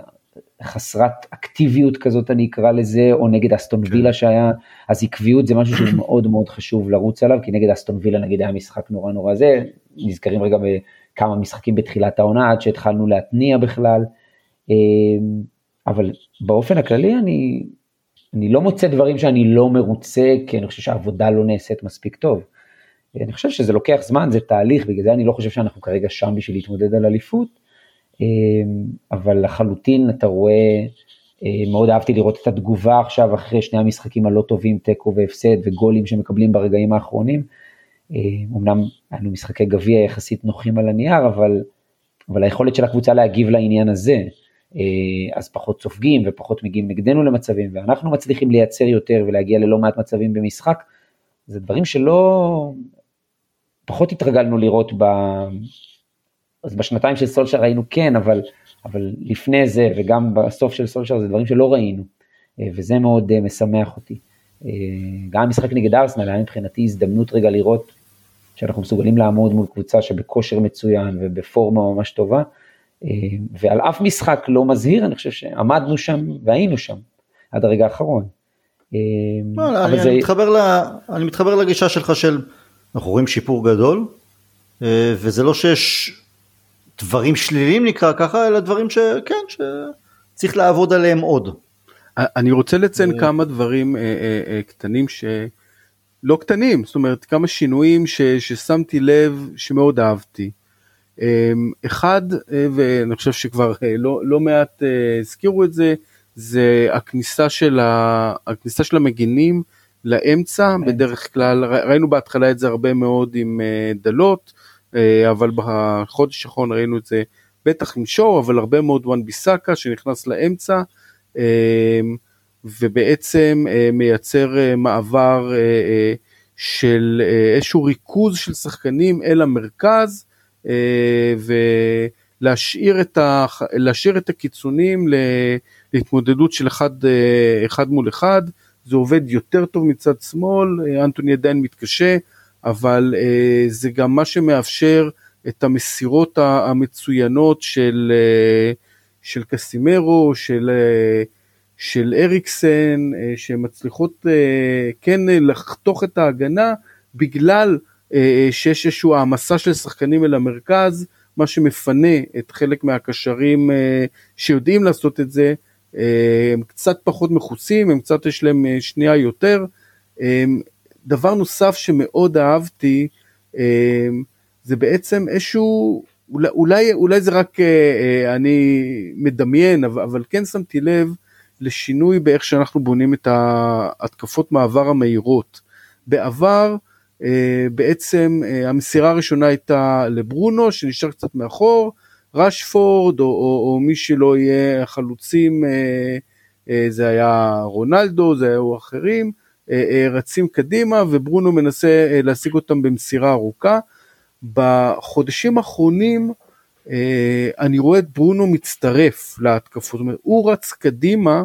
חסרת אקטיביות כזאת אני אקרא לזה, או נגד אסטון כן. וילה שהיה, אז עקביות זה משהו שהוא מאוד מאוד חשוב לרוץ עליו, כי נגד אסטון וילה נגיד היה משחק נורא נורא זה, נזכרים רגע בכמה משחקים בתחילת העונה עד שהתחלנו להתניע בכלל, אמ, אבל באופן הכללי אני, אני לא מוצא דברים שאני לא מרוצה, כי אני חושב שהעבודה לא נעשית מספיק טוב. אני חושב שזה לוקח זמן, זה תהליך, בגלל זה אני לא חושב שאנחנו כרגע שם בשביל להתמודד על אליפות, אבל לחלוטין אתה רואה, אה, מאוד אהבתי לראות את התגובה עכשיו אחרי שני המשחקים הלא טובים, תיקו והפסד וגולים שמקבלים ברגעים האחרונים. אה, אמנם היינו משחקי גביע יחסית נוחים על הנייר, אבל, אבל היכולת של הקבוצה להגיב לעניין הזה, אה, אז פחות סופגים ופחות מגיעים נגדנו למצבים, ואנחנו מצליחים לייצר יותר ולהגיע ללא מעט מצבים במשחק, זה דברים שלא, פחות התרגלנו לראות ב, אז בשנתיים של סולשר ראינו כן, אבל, אבל לפני זה וגם בסוף של סולשר זה דברים שלא ראינו, אה, וזה מאוד אה, משמח אותי. אה, גם המשחק נגד ארסנל היה מבחינתי הזדמנות רגע לראות שאנחנו מסוגלים לעמוד מול קבוצה שבכושר מצוין ובפורמה ממש טובה, ועל אף משחק לא מזהיר, אני חושב שעמדנו שם והיינו שם עד הרגע האחרון. לא, אני, זה... אני, מתחבר ל, אני מתחבר לגישה שלך של אנחנו רואים שיפור גדול, וזה לא שיש דברים שליליים נקרא ככה, אלא דברים שכן, שצריך לעבוד עליהם עוד. אני רוצה לציין כמה דברים אה, אה, אה, קטנים ש... לא קטנים, זאת אומרת כמה שינויים ש, ששמתי לב שמאוד אהבתי. אחד, ואני חושב שכבר לא, לא מעט הזכירו את זה, זה הכניסה של, ה, הכניסה של המגינים לאמצע, כן. בדרך כלל, ראינו בהתחלה את זה הרבה מאוד עם אה, דלות, אה, אבל בחודש האחרון ראינו את זה בטח עם שואו, אבל הרבה מאוד וואן ביסאקה שנכנס לאמצע, אה, ובעצם אה, מייצר אה, מעבר אה, אה, של אה, איזשהו ריכוז של שחקנים אל המרכז, אה, ולהשאיר את, ה, להשאיר את הקיצונים להתמודדות של אחד, אה, אחד מול אחד. זה עובד יותר טוב מצד שמאל, אה, אנטוני עדיין מתקשה, אבל אה, זה גם מה שמאפשר את המסירות המצוינות של, אה, של קסימרו, של, אה, של אריקסן, שמצליחות כן לחתוך את ההגנה בגלל שיש איזושהי העמסה של שחקנים אל המרכז, מה שמפנה את חלק מהקשרים שיודעים לעשות את זה, הם קצת פחות מכוסים, הם קצת יש להם שנייה יותר. דבר נוסף שמאוד אהבתי, אה, זה בעצם איזשהו, אולי, אולי, זה רק אה, אה, אני מדמיין, אבל, כן שמתי לב לשינוי באיך שאנחנו בונים את ההתקפות מעבר המהירות. בעבר בעצם המסירה הראשונה הייתה לברונו שנשאר קצת מאחור, רשפורד או, או, או מי שלא יהיה החלוצים, אה, זה היה רונלדו, זה היו אחרים, רצים קדימה וברונו מנסה אה, להשיג אותם במסירה ארוכה. בחודשים האחרונים אה, אני רואה את ברונו מצטרף להתקפות, זאת אומרת, הוא רץ קדימה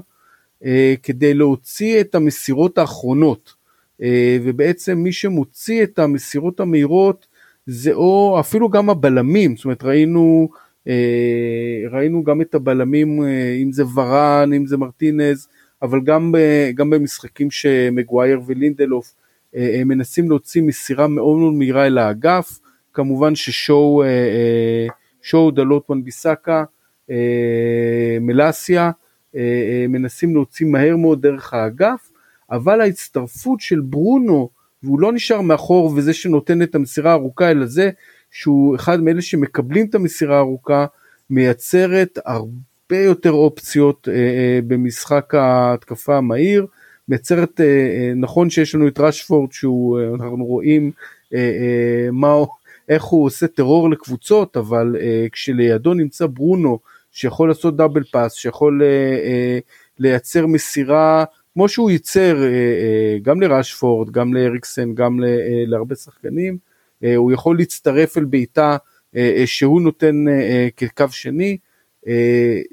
אה, כדי להוציא את המסירות האחרונות, אה, ובעצם מי שמוציא את המסירות המהירות זה או אפילו גם הבלמים, זאת אומרת ראינו, אה, ראינו גם את הבלמים, אה, אם זה ורן, אם זה מרטינז, אבל גם, גם במשחקים שמגווייר ולינדלוף אה, הם מנסים להוציא מסירה מאוד מאוד מהירה אל האגף, כמובן ששואו, אה, אה, שואו דלות וואנביסאקה, אה, מלאסיה, אה, אה, מנסים להוציא מהר מאוד דרך האגף, אבל ההצטרפות של ברונו, והוא לא נשאר מאחור וזה שנותן את המסירה הארוכה, אלא זה שהוא אחד מאלה שמקבלים את המסירה הארוכה, מייצרת הרבה יותר אופציות אה, אה, במשחק ההתקפה המהיר, מייצרת, אה, נכון שיש לנו את רשפורד שהוא, אנחנו רואים מה, איך הוא עושה טרור לקבוצות, אבל כשלידו נמצא ברונו, שיכול לעשות דאבל פאס, שיכול לייצר מסירה, כמו שהוא ייצר גם לרשפורד, גם לאריקסן, גם להרבה שחקנים, הוא יכול להצטרף אל בעיטה שהוא נותן כקו שני,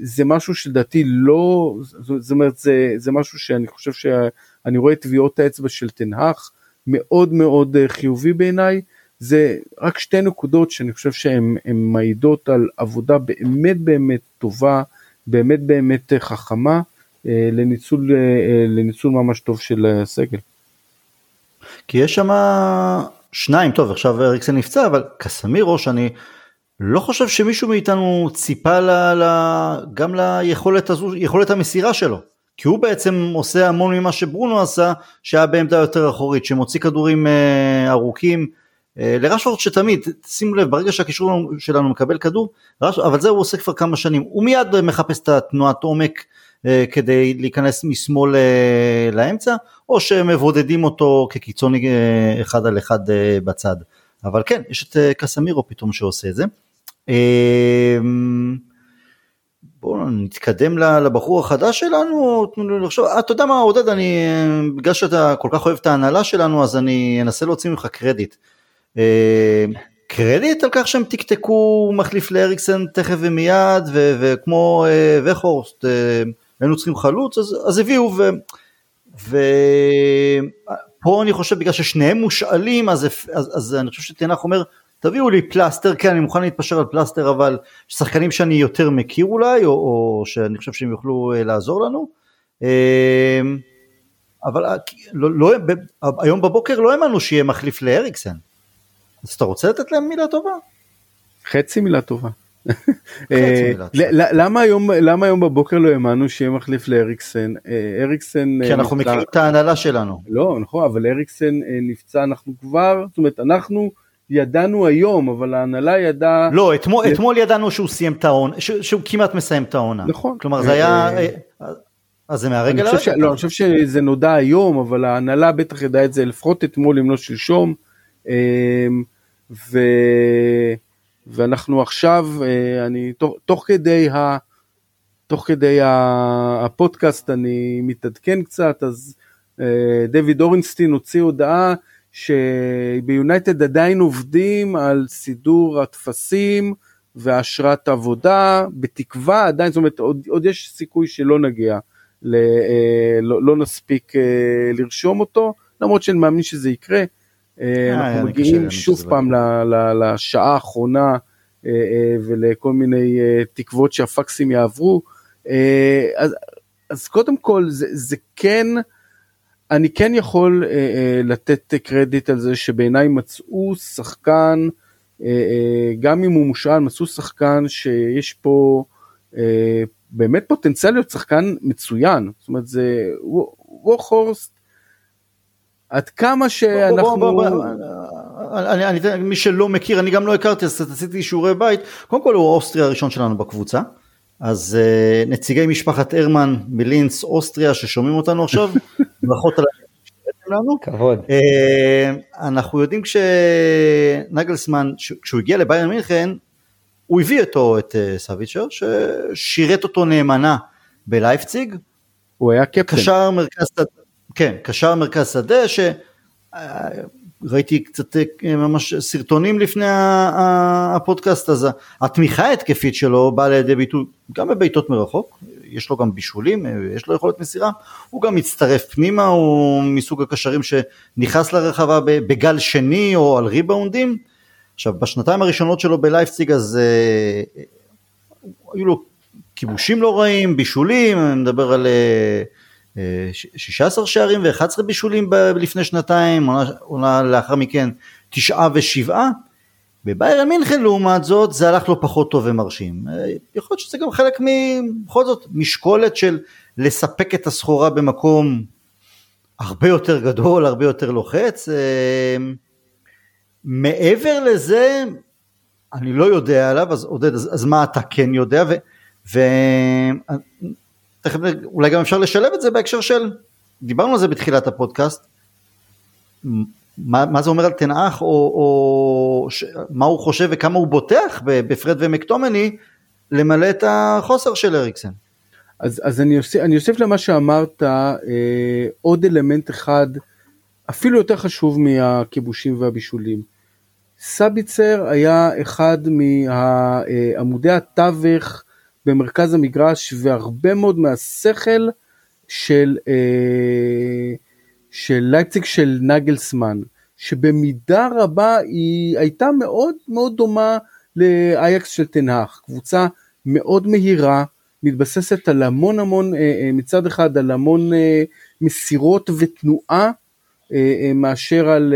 זה משהו שלדעתי לא, זאת אומרת זה, זה משהו שאני חושב שאני רואה טביעות האצבע של תנהך מאוד מאוד אה, חיובי בעיניי, זה רק שתי נקודות שאני חושב שהן הן מעידות על עבודה באמת באמת טובה, באמת באמת אה, חכמה אה, לניצול, אה, אה, לניצול ממש טוב של הסגל. כי יש שם שניים, טוב עכשיו אריקסן נפצע, אבל קסמירו שאני לא חושב שמישהו מאיתנו ציפה ל, ל, גם ליכולת הזו, יכולת המסירה שלו. כי הוא בעצם עושה המון ממה שברונו עשה, שהיה בעמדה יותר אחורית, שמוציא כדורים אה, ארוכים. אה, לרשפורד שתמיד, שימו לב, ברגע שהקישור שלנו מקבל כדור, רש, אבל זה הוא עושה כבר כמה שנים, הוא מיד מחפש את התנועת עומק אה, כדי להיכנס משמאל אה, לאמצע, או שמבודדים אותו כקיצוני אה, אחד על אחד אה, בצד. אבל כן, יש את אה, קסמירו פתאום שעושה את זה. אה, בואו נתקדם לבחור החדש שלנו, תנו לי לחשוב, אה, אתה יודע מה עודד, אני, בגלל שאתה כל כך אוהב את ההנהלה שלנו, אז אני אנסה להוציא ממך קרדיט. אה, קרדיט על כך שהם תקתקו מחליף לאריקסן תכף ומיד, ו- וכמו אה, וכורסט, אה, היינו צריכים חלוץ, אז, אז הביאו. ופה אני חושב בגלל ששניהם מושאלים, אז, אז, אז אני חושב שתנח אומר, תביאו לי פלסטר, כן אני מוכן להתפשר על פלסטר, אבל שחקנים שאני יותר מכיר אולי, או, או שאני חושב שהם יוכלו אה, לעזור לנו. אה, אבל אה, לא, לא, ב- היום בבוקר לא האמנו שיהיה מחליף לאריקסן. אז אתה רוצה לתת להם מילה טובה? חצי מילה טובה. למה היום למה היום בבוקר לא האמנו שיהיה מחליף לאריקסן אריקסן כי אנחנו מכירים את ההנהלה שלנו. לא נכון אבל אריקסן נפצע אנחנו כבר זאת אומרת אנחנו ידענו היום אבל ההנהלה ידעה לא, אתמול, זה- אתמול ידענו שהוא סיים את העונה, ש- שהוא כמעט מסיים את העונה. נכון. כלומר זה היה, אה, אה, אז זה מהרגע חושב, ש... לא, אני חושב שזה נודע היום, אבל ההנהלה בטח ידעה את זה לפחות אתמול אם לא שלשום. אמ, ו... ואנחנו עכשיו, אה, אני תוך, תוך כדי ה... תוך כדי הפודקאסט אני מתעדכן קצת, אז דויד אורנסטין הוציא הודעה שביונייטד עדיין עובדים על סידור הטפסים ואשרת עבודה, בתקווה עדיין, זאת אומרת עוד, עוד יש סיכוי שלא נגיע, ל, אה, לא, לא נספיק אה, לרשום אותו, למרות שאני מאמין שזה יקרה. אנחנו מגיעים שוב פעם לשעה האחרונה ולכל מיני תקוות שהפקסים יעברו. אז, אז קודם כל זה, זה כן, אני כן יכול אה, אה, לתת קרדיט על זה שבעיניי מצאו שחקן, אה, אה, גם אם הוא מושאל, מצאו שחקן שיש פה אה, באמת פוטנציאל להיות שחקן מצוין, זאת אומרת זה ווקהורסט, עד כמה שאנחנו... בוא, בוא, בוא, אני, אני, מי שלא מכיר, אני גם לא הכרתי, אז עשיתי שיעורי בית, קודם כל הוא האוסטרי הראשון שלנו בקבוצה. אז uh, נציגי משפחת הרמן מלינץ, אוסטריה ששומעים אותנו עכשיו, ברכות על לנו. כבוד. Uh, אנחנו יודעים כשנגלסמן, כשהוא הגיע לביירן מינכן, הוא הביא איתו את uh, סביצר, ששירת אותו נאמנה בלייפציג. הוא היה קפטן. קשר מרכז, כן, קשר מרכז שדה, ש... ראיתי קצת אה, ממש סרטונים לפני הפודקאסט, אז התמיכה ההתקפית שלו באה לידי ביטוי גם בבעיטות מרחוק, יש לו גם בישולים, אה, יש לו יכולת מסירה, הוא גם מצטרף פנימה, הוא מסוג הקשרים שנכנס לרחבה בגל שני או על ריבאונדים. עכשיו בשנתיים הראשונות שלו בלייפציג אז אה, היו לו כיבושים לא רעים, בישולים, אני מדבר על 16 שערים ו-11 בישולים לפני שנתיים, עונה לאחר מכן תשעה ושבעה. בביירן מינכן לעומת זאת זה הלך לו פחות טוב ומרשים. יכול להיות שזה גם חלק בכל זאת משקולת של לספק את הסחורה במקום הרבה יותר גדול, הרבה יותר לוחץ. מעבר לזה, אני לא יודע עליו, אז עודד, אז, אז מה אתה כן יודע? ו, תכף אולי גם אפשר לשלב את זה בהקשר של, דיברנו על זה בתחילת הפודקאסט, מה, מה זה אומר על תנאך, או, או ש, מה הוא חושב וכמה הוא בוטח בפרד ומקטומני למלא את החוסר של אריקסן. אז, אז אני, אוסיף, אני אוסיף למה שאמרת אה, עוד אלמנט אחד, אפילו יותר חשוב מהכיבושים והבישולים. סביצר היה אחד מעמודי התווך במרכז המגרש והרבה מאוד מהשכל של, אה, של לייפציג של נגלסמן, שבמידה רבה היא הייתה מאוד מאוד דומה לאייקס של תנהך, קבוצה מאוד מהירה, מתבססת על המון המון, אה, אה, מצד אחד על המון אה, מסירות ותנועה, אה, אה, מאשר על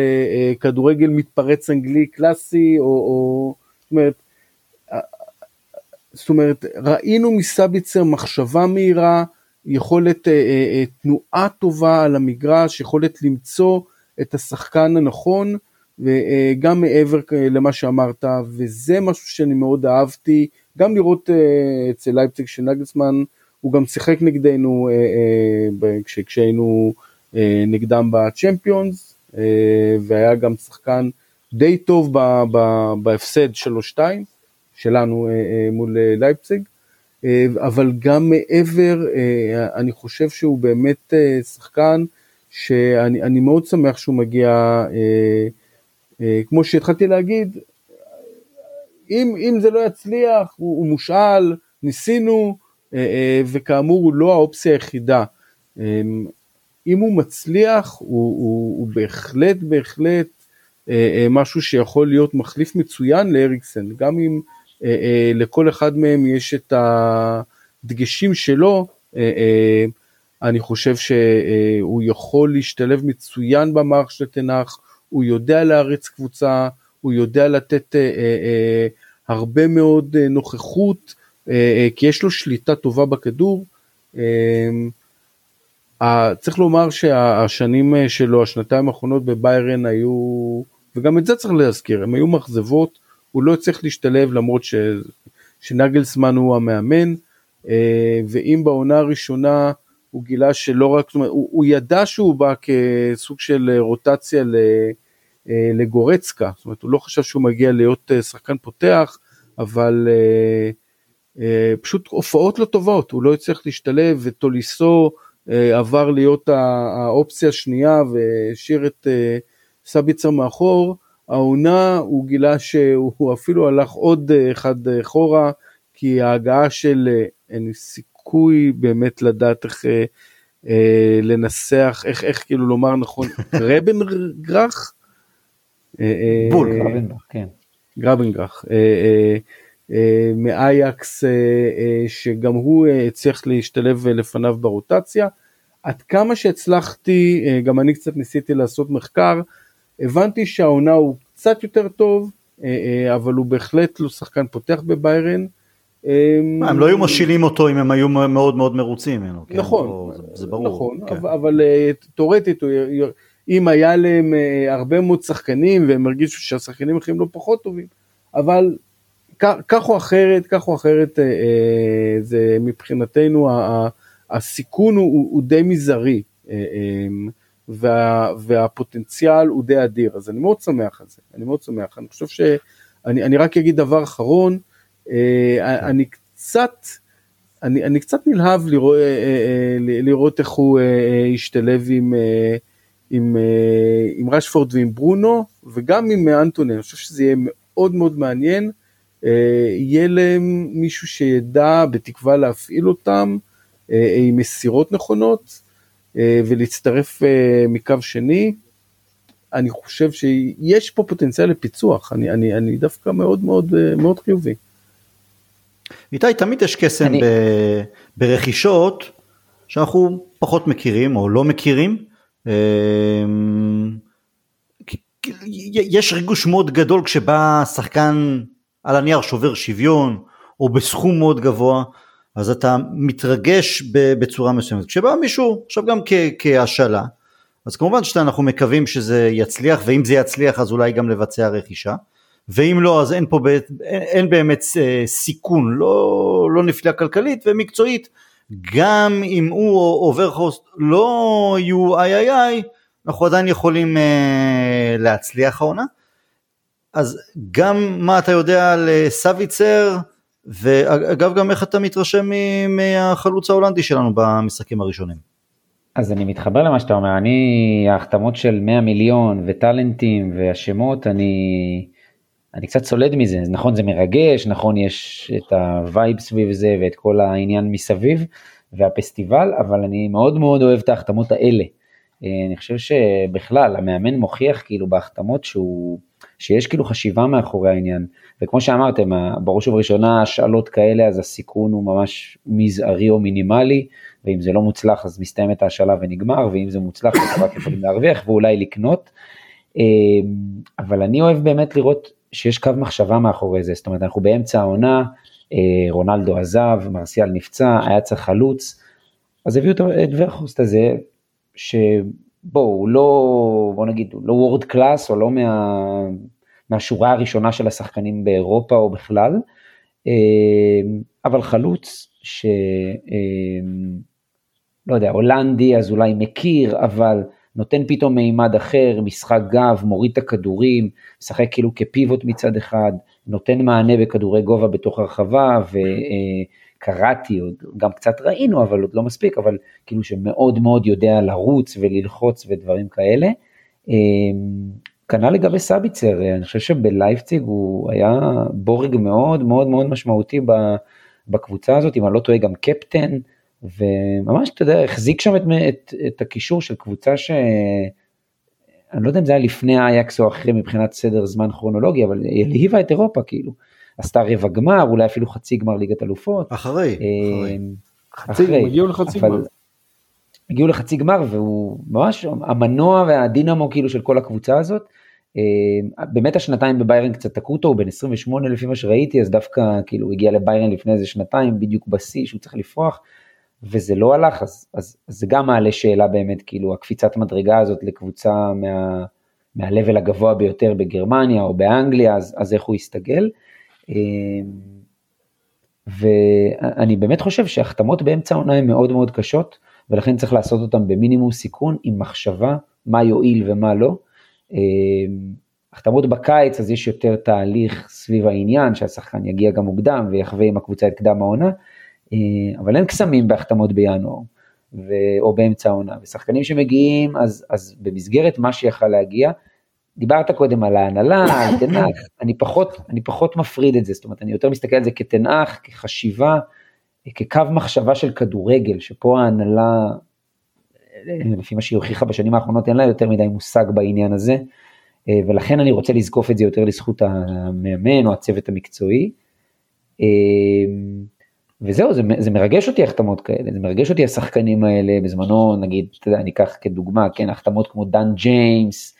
כדורגל מתפרץ אנגלי קלאסי, או, או זאת אומרת, זאת אומרת, ראינו מסביצר מחשבה מהירה, יכולת אה, אה, אה, תנועה טובה על המגרש, יכולת למצוא את השחקן הנכון, וגם מעבר למה שאמרת, וזה משהו שאני מאוד אהבתי, גם לראות אצל לייפציג של נגלסמן, הוא גם שיחק נגדנו כשהיינו נגדם בצ'מפיונס, והיה גם שחקן די טוב בהפסד 3-2. שלנו אה, אה, מול אה, לייפציג, אבל גם מעבר, אני חושב שהוא באמת שחקן שאני מאוד שמח שהוא מגיע, כמו שהתחלתי להגיד, אם, אם זה לא יצליח, הוא, הוא מושאל, ניסינו, וכאמור הוא לא האופציה היחידה. אם הוא מצליח, הוא, הוא, הוא בהחלט בהחלט משהו שיכול להיות מחליף מצוין לאריקסן, גם אם לכל אחד מהם יש את הדגשים שלו, אה, אני חושב שהוא יכול להשתלב מצוין במערך של תנח, הוא יודע להריץ קבוצה, הוא יודע לתת הרבה מאוד נוכחות, כי יש לו שליטה טובה בכדור. צריך לומר שהשנים שלו, השנתיים האחרונות בביירן היו, וגם את זה צריך להזכיר, הם היו מאכזבות, הוא לא צריך להשתלב למרות ש, שנגלסמן הוא המאמן, אה, ואם בעונה הראשונה הוא גילה שלא רק, זאת אומרת, הוא, הוא ידע שהוא בא כסוג של רוטציה לגורצקה, זאת אומרת הוא לא חשב שהוא מגיע להיות שחקן פותח, אבל פשוט הופעות לא טובות, הוא לא הצליח להשתלב וטוליסו עבר להיות האופציה השנייה והשאיר את סביצר מאחור, העונה הוא גילה שהוא אפילו הלך עוד אחד אחורה, כי ההגעה של אין סיכוי באמת לדעת איך אה, אה, לנסח, איך, איך כאילו לומר נכון, רבנגרח? אה, אה, בול, גרבנגרח, כן. גרבנגרח. אה, אה, אה, מאייקס, אה, אה, שגם הוא אה, הצליח להשתלב לפניו ברוטציה. עד כמה שהצלחתי, אה, גם אני קצת ניסיתי לעשות מחקר, הבנתי שהעונה הוא קצת יותר טוב, אה, אה, אבל הוא בהחלט לא שחקן פותח בביירן. אמ, הם לא היו משילים אותו אם הם היו מאוד מאוד מרוצים ממנו. כן? נכון, זה ברור. נכון, כן. אבל אה, תאורטית, אם היה להם הרבה מאוד שחקנים והם הרגישו שהשחקנים אחרים לא פחות טובים, אבל כך או אחרת, כך או אחרת, זה מבחינתנו הסיכון הוא די מזערי. וה, והפוטנציאל הוא די אדיר, אז אני מאוד שמח על זה, אני מאוד שמח, אני חושב שאני אני רק אגיד דבר אחרון, אה, אני קצת, אני, אני קצת נלהב לראות, אה, אה, לראות איך הוא ישתלב עם, עם, עם רשפורד ועם ברונו, וגם עם אנטוני, אני חושב שזה יהיה מאוד מאוד מעניין, יהיה להם מישהו שידע בתקווה להפעיל אותם עם מסירות נכונות, ולהצטרף אה, מקו שני, אני חושב שיש פה פוטנציאל לפיצוח, אני, אני, אני דווקא מאוד מאוד אה, מאוד חיובי. איתי, תמיד יש קסם אני... ב, ברכישות שאנחנו פחות מכירים או לא מכירים. יש ריגוש מאוד גדול כשבא שחקן על הנייר שובר שוויון או בסכום מאוד גבוה. אז אתה מתרגש בצורה מסוימת. כשבא מישהו, עכשיו גם כהשאלה, אז כמובן שאנחנו מקווים שזה יצליח, ואם זה יצליח אז אולי גם לבצע רכישה, ואם לא אז אין פה אין, אין באמת אה, סיכון, לא, לא נפילה כלכלית ומקצועית, גם אם הוא או או ווגהורסט לא יהיו איי איי איי, אנחנו עדיין יכולים אה, להצליח העונה. אז גם מה אתה יודע על אה, סביצר, ואגב גם איך אתה מתרשם מהחלוץ ההולנדי שלנו במשחקים הראשונים. אז אני מתחבר למה שאתה אומר, אני, ההחתמות של 100 מיליון וטאלנטים והשמות, אני, אני קצת סולד מזה, נכון זה מרגש, נכון יש את ה vibe סביב זה ואת כל העניין מסביב והפסטיבל, אבל אני מאוד מאוד אוהב את ההחתמות האלה. אני חושב שבכלל המאמן מוכיח כאילו בהחתמות שהוא, שיש כאילו חשיבה מאחורי העניין. וכמו שאמרתם, בראש ובראשונה השאלות האלה, אז הסיכון הוא ממש מזערי או מינימלי, ואם זה לא מוצלח אז מסתיימת ההשאלה ונגמר, ואם זה מוצלח אז רק יכולים להרוויח ואולי לקנות. אמ, אבל אני אוהב באמת לראות שיש קו מחשבה מאחורי זה, זאת אומרת אנחנו באמצע העונה, אה, רונלדו עזב, מרסיאל נפצע, היה צריך חלוץ, אז הביאו את ורכוסט הזה, שבואו, הוא לא, בוא נגיד, הוא לא וורד קלאס, או לא מה... מהשורה הראשונה של השחקנים באירופה או בכלל, אה, אבל חלוץ ש... אה, לא יודע, הולנדי אז אולי מכיר, אבל נותן פתאום מימד אחר, משחק גב, מוריד את הכדורים, משחק כאילו כפיבוט מצד אחד, נותן מענה בכדורי גובה בתוך הרחבה, וקראתי, גם קצת ראינו, אבל עוד לא מספיק, אבל כאילו שמאוד מאוד יודע לרוץ וללחוץ ודברים כאלה. אה, כנ"ל לגבי סביצר, אני חושב שבלייפציג הוא היה בורג מאוד מאוד מאוד משמעותי בקבוצה הזאת, אם אני לא טועה גם קפטן, וממש, אתה יודע, החזיק שם את, את, את הקישור של קבוצה ש... אני לא יודע אם זה היה לפני האייקס או אחרי מבחינת סדר זמן כרונולוגי, אבל היא הלהיבה את אירופה כאילו. עשתה רבע גמר, אולי אפילו חצי גמר ליגת אלופות. אחרי, אה, אחרי. חצי, הם הגיעו לחצי גמר. הגיעו לחצי גמר והוא ממש המנוע והדינמו כאילו של כל הקבוצה הזאת. אה, באמת השנתיים בביירן קצת תקעו אותו, הוא בן 28 לפי מה שראיתי, אז דווקא כאילו הגיע לביירן לפני איזה שנתיים, בדיוק בשיא שהוא צריך לפרוח, וזה לא הלך, אז, אז, אז זה גם מעלה שאלה באמת, כאילו הקפיצת מדרגה הזאת לקבוצה מה, מהלבל הגבוה ביותר בגרמניה או באנגליה, אז, אז איך הוא יסתגל. אה, ואני באמת חושב שהחתמות באמצע העונה הן מאוד מאוד קשות. ולכן צריך לעשות אותם במינימום סיכון, עם מחשבה מה יועיל ומה לא. אה, החתמות בקיץ אז יש יותר תהליך סביב העניין שהשחקן יגיע גם מוקדם ויחווה עם הקבוצה את קדם העונה, אה, אבל אין קסמים בהחתמות בינואר ו... או באמצע העונה, ושחקנים שמגיעים אז, אז במסגרת מה שיכל להגיע, דיברת קודם על ההנהלה, על תנח, אני פחות, אני פחות מפריד את זה, זאת אומרת אני יותר מסתכל על זה כתנח, כחשיבה, כקו מחשבה של כדורגל, שפה ההנהלה, לפי מה שהיא הוכיחה בשנים האחרונות, אין לה יותר מדי מושג בעניין הזה. אה, ולכן אני רוצה לזקוף את זה יותר לזכות המאמן או הצוות המקצועי. אה, וזהו, זה, זה מרגש אותי החתמות כאלה, זה מרגש אותי השחקנים האלה, בזמנו נגיד, אתה יודע, אני אקח כדוגמה, כן, החתמות כמו דן ג'יימס,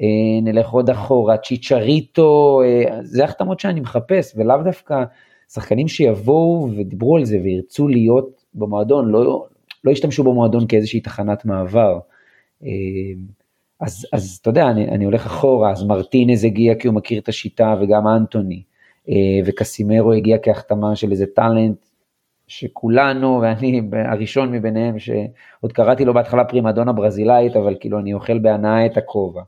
אה, נלך עוד אחורה, צ'יצ'ריטו, זה החתמות שאני מחפש, ולאו דווקא שחקנים שיבואו ודיברו על זה וירצו להיות במועדון, לא, לא ישתמשו במועדון כאיזושהי תחנת מעבר. אז, אז אתה יודע, אני, אני הולך אחורה, אז מרטינז הגיע כי הוא מכיר את השיטה וגם אנטוני, אה, וקסימרו הגיע כהחתמה של איזה טאלנט שכולנו, ואני הראשון מביניהם, שעוד קראתי לו בהתחלה פרימדונה ברזילאית, אבל כאילו אני אוכל בהנאה את הכובע.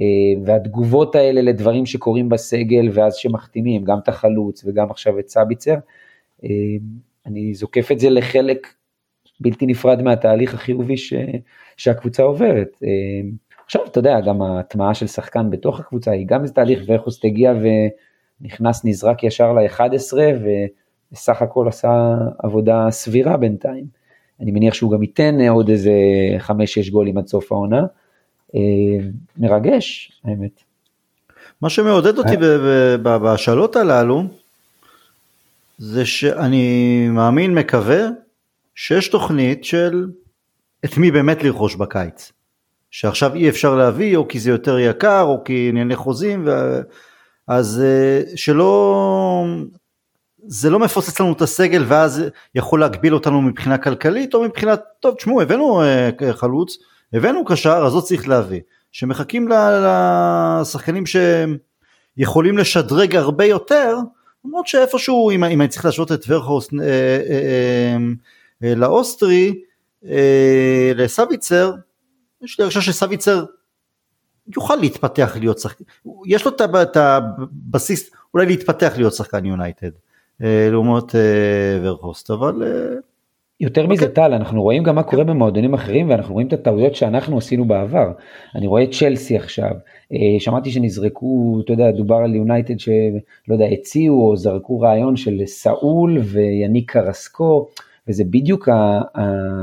אה, והתגובות האלה לדברים שקורים בסגל, ואז שמחתימים, גם את החלוץ וגם עכשיו את סביצר, אה, אני זוקף את זה לחלק בלתי נפרד מהתהליך החיובי ש, שהקבוצה עוברת. עכשיו, אתה יודע, גם ההטמעה של שחקן בתוך הקבוצה היא גם איזה תהליך, וחוסט הגיע ונכנס, נזרק ישר ל-11, ובסך הכל עשה עבודה סבירה בינתיים. אני מניח שהוא גם ייתן עוד איזה 5-6 גולים עד סוף העונה. אה, מרגש, האמת. מה שמעודד אותי בהשאלות הללו, זה שאני מאמין, מקווה, שיש תוכנית של את מי באמת לרכוש בקיץ. שעכשיו אי אפשר להביא או כי זה יותר יקר או כי ענייני חוזים ו... אז אה, שלא זה לא מפוצץ לנו את הסגל ואז יכול להגביל אותנו מבחינה כלכלית או מבחינת טוב תשמעו הבאנו אה, חלוץ הבאנו קשר אז לא צריך להביא. שמחכים לשחקנים שיכולים לשדרג הרבה יותר למרות שאיפשהו אם, אם אני צריך להשוות את ורכהוסט אה, אה, אה, לאוסטרי לסביצר יש לי הרגשה שסביצר יוכל להתפתח להיות שחקן, יש לו את הבסיס אולי להתפתח להיות שחקן יונייטד לעומת ורכוסט, אבל... אה, יותר מזה אוקיי. טל, אנחנו רואים גם מה קורה במועדונים אחרים ואנחנו רואים את הטעויות שאנחנו עשינו בעבר. אני רואה את צ'לסי עכשיו, שמעתי שנזרקו, אתה יודע, דובר על יונייטד שלא יודע, הציעו או זרקו רעיון של סאול ויניק קרסקו, וזה בדיוק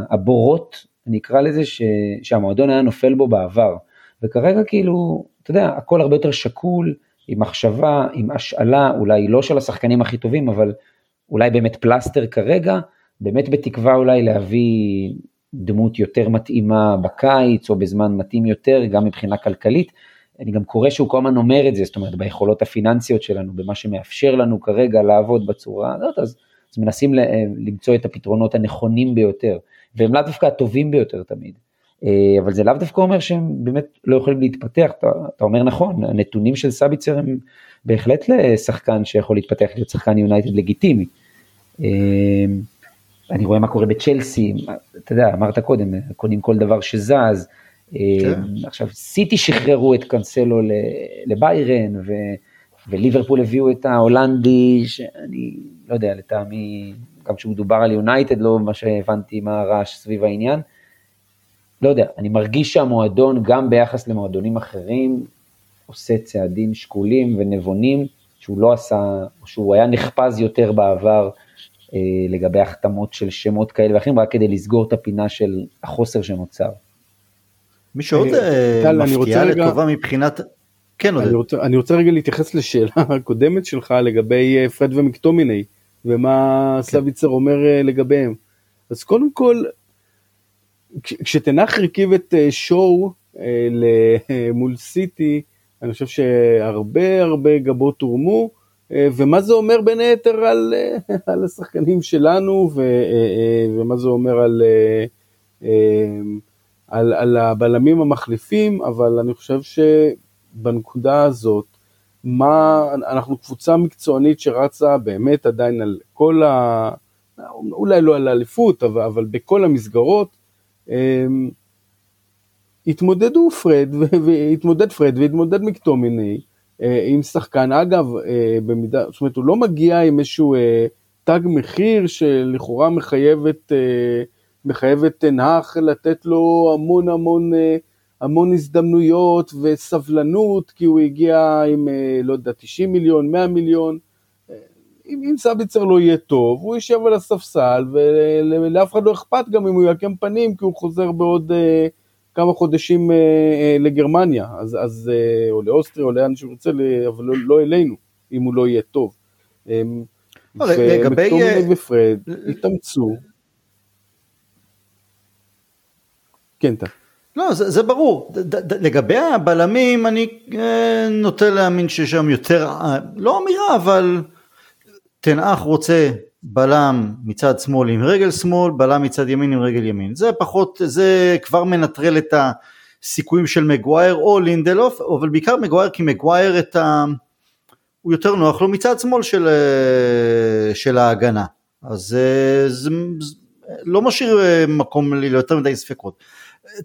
הבורות אני אקרא לזה ש, שהמועדון היה נופל בו בעבר. וכרגע כאילו, אתה יודע, הכל הרבה יותר שקול, עם מחשבה, עם השאלה, אולי לא של השחקנים הכי טובים, אבל אולי באמת פלסטר כרגע, באמת בתקווה אולי להביא דמות יותר מתאימה בקיץ או בזמן מתאים יותר, גם מבחינה כלכלית. אני גם קורא שהוא כל הזמן אומר את זה, זאת אומרת, ביכולות הפיננסיות שלנו, במה שמאפשר לנו כרגע לעבוד בצורה הזאת, אז, אז מנסים למצוא את הפתרונות הנכונים ביותר. והם לאו דווקא הטובים ביותר תמיד. אה, אבל זה לאו דווקא אומר שהם באמת לא יכולים להתפתח, אתה, אתה אומר נכון, הנתונים של סביצר הם בהחלט לשחקן שיכול להתפתח להיות שחקן יונייטד לגיטימי. אה, אני רואה מה קורה בצ'לסי, אתה יודע, אמרת קודם, קונים כל דבר שזז. אה, כן. עכשיו, סיטי שחררו את קאנסלו לביירן, ו, וליברפול הביאו את ההולנדי, שאני לא יודע, לטעמי גם כשמדובר על יונייטד, לא מה שהבנתי מה הרעש סביב העניין. לא יודע, אני מרגיש שהמועדון, גם ביחס למועדונים אחרים, עושה צעדים שקולים ונבונים, שהוא לא עשה, שהוא היה נחפז יותר בעבר אה, לגבי החתמות של שמות כאלה ואחרים, רק כדי לסגור את הפינה של החוסר שנוצר. מי שעוד אה, מפתיעה לטובה מבחינת... כן, אני רוצה, אני רוצה רגע להתייחס לשאלה הקודמת שלך לגבי אה, פרד ומקטומיני. ומה כן. סביצר אומר אה, לגביהם. אז קודם כל, כשתנח הרכיב את אה, שואו אה, מול סיטי, אני חושב שהרבה הרבה גבות הורמו, ומה זה אומר בין היתר על, על השחקנים שלנו, ו, ומה זה אומר על, על, על הבלמים המחליפים, אבל אני חושב שבנקודה הזאת, מה, אנחנו קבוצה מקצוענית שרצה באמת עדיין על כל ה... אולי לא על האליפות, אבל, אבל בכל המסגרות, התמודדו פרד, והתמודד פרד והתמודד מקטומיני עם שחקן, אגב, במידה, זאת אומרת הוא לא מגיע עם איזשהו תג מחיר שלכאורה מחייב את, מחייב את תנח לתת לו המון המון המון הזדמנויות וסבלנות, כי הוא הגיע עם, אה, לא יודע, 90 מיליון, 100 מיליון. אה, אם, אם סביצר לא יהיה טוב, הוא יישב על הספסל, ולאף אחד לא אכפת גם אם הוא יעקם פנים, כי הוא חוזר בעוד uh, כמה חודשים uh, uh, לגרמניה, אז, אז, uh, או לאוסטריה, או לאן שהוא רוצה, אבל לא, לא אלינו, אם הוא לא יהיה טוב. לגבי... ופרד התאמצו. כן. לא, זה, זה ברור. ד, ד, לגבי הבלמים, אני אה, נוטה להאמין ששם יותר, אה, לא אמירה, אבל תנאך רוצה בלם מצד שמאל עם רגל שמאל, בלם מצד ימין עם רגל ימין. זה פחות, זה כבר מנטרל את הסיכויים של מגווייר או לינדלוף, אבל בעיקר מגווייר, כי מגווייר את ה... הוא יותר נוח לו מצד שמאל של, אה, של ההגנה. אז זה, זה לא משאיר מקום ליותר מדי ספקות.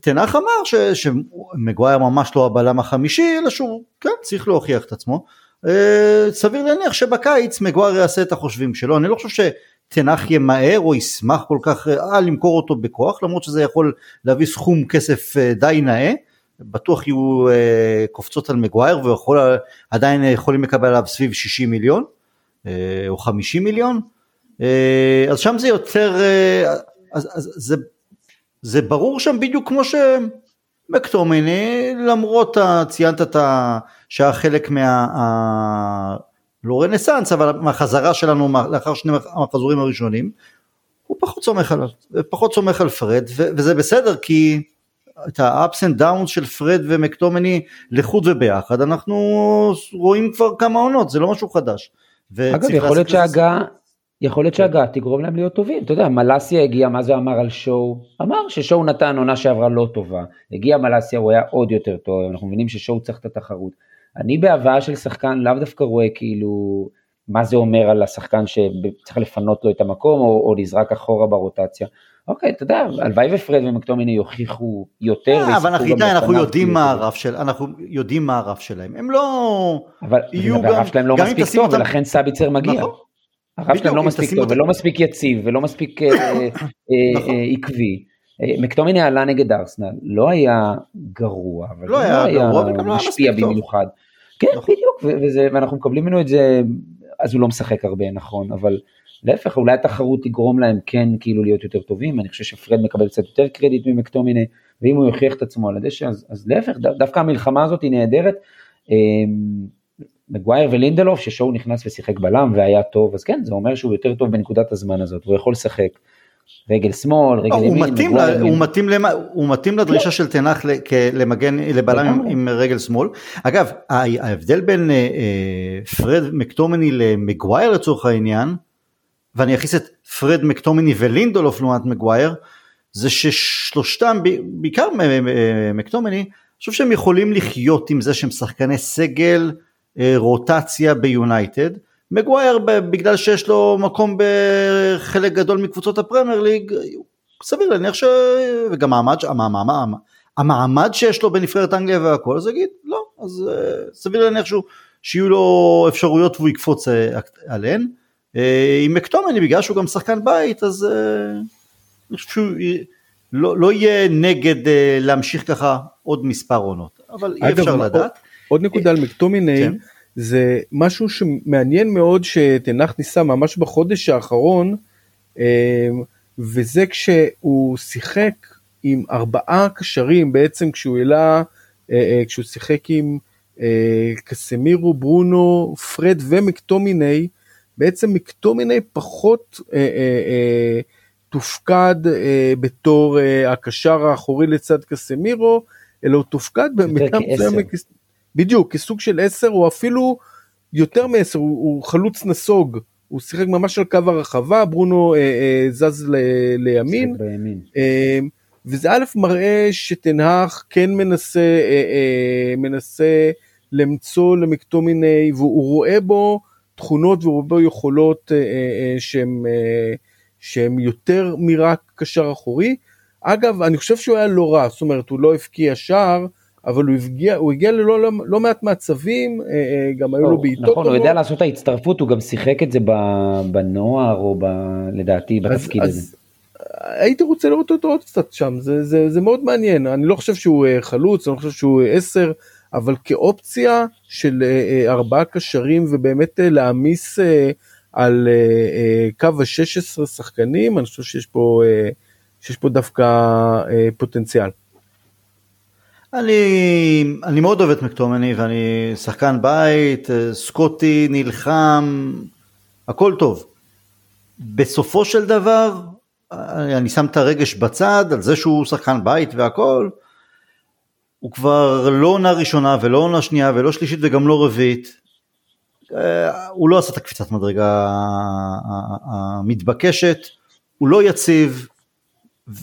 תנח אמר שמגווייר ממש לא הבלם החמישי, אלא שהוא כן צריך להוכיח את עצמו. אה, סביר להניח שבקיץ מגווייר יעשה את החושבים שלו, אני לא חושב שתנח ימהר או ישמח כל כך אה, למכור אותו בכוח, למרות שזה יכול להביא סכום כסף אה, די נאה. בטוח יהיו אה, קופצות על מגווייר ועדיין יכולים לקבל עליו סביב 60 מיליון אה, או 50 מיליון. אה, אז שם זה יותר, אה, אז, אז זה זה ברור שם בדיוק כמו שמקטומיני, למרות ציינת את ה... שהיה חלק מה... ה... לא רנסאנס, אבל מהחזרה שלנו לאחר שני המחזורים הראשונים, הוא פחות סומך עליו, פחות סומך על פרד, ו- וזה בסדר כי את ה-ups and downs של פרד ומקטומני לחוד וביחד, אנחנו רואים כבר כמה עונות, זה לא משהו חדש. אגב, יכול להיות שההגעה יכול להיות כן. שהגעה תגרום להם להיות טובים. אתה יודע, מלאסיה הגיע, מה זה אמר על שואו? אמר ששואו נתן עונה שעברה לא טובה. הגיע מלאסיה, הוא היה עוד יותר טוב, אנחנו מבינים ששואו צריך את התחרות. אני בהבאה של שחקן לאו דווקא רואה כאילו מה זה אומר על השחקן שצריך לפנות לו את המקום או, או נזרק אחורה ברוטציה. אוקיי, אתה יודע, הלוואי ופרד ומקטומיני יוכיחו יותר. אה, אבל אנחנו, אנחנו יודעים מה הרף של, אנחנו יודעים מה הרף שלהם. הם לא... אבל הרף שלהם לא מספיק טוב, ולכן סביצר מגיע. נכון. הרב שלהם לא מספיק טוב ולא מספיק יציב ולא מספיק אה, אה, נכון. אה, עקבי. מקטומיני עלה נגד ארסנל, לא היה גרוע, אבל לא, לא היה לא משפיע במיוחד. כן, נכון. בדיוק, ואנחנו מקבלים ממנו את זה, אז הוא לא משחק הרבה, נכון, אבל להפך, אולי התחרות תגרום להם כן כאילו להיות יותר טובים, אני חושב שפרד מקבל קצת יותר קרדיט ממקטומיני, ואם הוא יוכיח את עצמו על הדשא, אז, אז להפך, דווקא המלחמה הזאת היא נהדרת. מגווייר ולינדלוף ששואו נכנס ושיחק בלם והיה טוב אז כן זה אומר שהוא יותר טוב בנקודת הזמן הזאת הוא יכול לשחק רגל שמאל רגל ימין. הוא מתאים, לה, הוא, מתאים הוא מתאים לדרישה של תנח למגן לבלם עם, עם רגל שמאל. אגב ההבדל בין אה, אה, פרד מקטומני למגווייר לצורך העניין ואני אכניס את פרד, מקטומיניי ולינדלוף לעומת מגווייר זה ששלושתם בעיקר מקטומיניי אני חושב שהם יכולים לחיות עם זה שהם שחקני סגל אה, רוטציה ביונייטד. מגווייר בגלל שיש לו מקום בחלק גדול מקבוצות הפרמייר ליג, סביר להניח ש... וגם המעמד, המעמד, המעמד שיש לו בנבחרת אנגליה והכל, אז יגיד לא, אז אה, סביר להניח שהוא, שיהיו לו אפשרויות והוא יקפוץ אה, עליהן. עם מקטומני בגלל שהוא גם שחקן בית אז אני חושב שהוא לא, לא יהיה נגד להמשיך ככה עוד מספר עונות, אבל אי אפשר לדעת. עוד נקודה על מקטומיני, כן. זה משהו שמעניין מאוד שתנח ניסה ממש בחודש האחרון, אה, וזה כשהוא שיחק עם ארבעה קשרים, בעצם כשהוא העלה, אה, אה, כשהוא שיחק עם קסמירו, ברונו, פרד ומקטומיני, בעצם מקטומיני פחות תופקד בתור הקשר האחורי לצד קסמירו, אלא הוא תופקד במידה מסוימת בדיוק, כסוג של עשר, או אפילו יותר מעשר, הוא, הוא חלוץ נסוג. הוא שיחק ממש על קו הרחבה, ברונו אה, אה, זז ל, לימין. אה, וזה א' מראה שתנהך כן מנסה, אה, אה, מנסה למצוא למקטומיני, והוא רואה בו תכונות והוא רואה בו יכולות אה, אה, שהן אה, יותר מרק קשר אחורי. אגב, אני חושב שהוא היה לא רע, זאת אומרת, הוא לא הבקיע שער, אבל הוא הגיע, הוא הגיע ללא לא, לא מעט מצבים, אה, אה, גם היו לו בעיטות נכון, הוא יודע לעשות את ההצטרפות, הוא גם שיחק את זה בנוער, או ב, לדעתי בתפקיד אז, הזה. אז הייתי רוצה לראות אותו עוד קצת שם, זה, זה, זה מאוד מעניין, אני לא חושב שהוא אה, חלוץ, אני לא חושב שהוא עשר, אבל כאופציה של ארבעה קשרים ובאמת להעמיס על קו ה-16 שחקנים, אני חושב שיש פה, שיש פה דווקא פוטנציאל. אני, אני מאוד אוהב את מקטומני ואני שחקן בית, סקוטי, נלחם, הכל טוב. בסופו של דבר, אני שם את הרגש בצד על זה שהוא שחקן בית והכל, הוא כבר לא עונה ראשונה ולא עונה שנייה ולא שלישית וגם לא רביעית. הוא לא עשה את הקפיצת מדרגה המתבקשת, הוא לא יציב,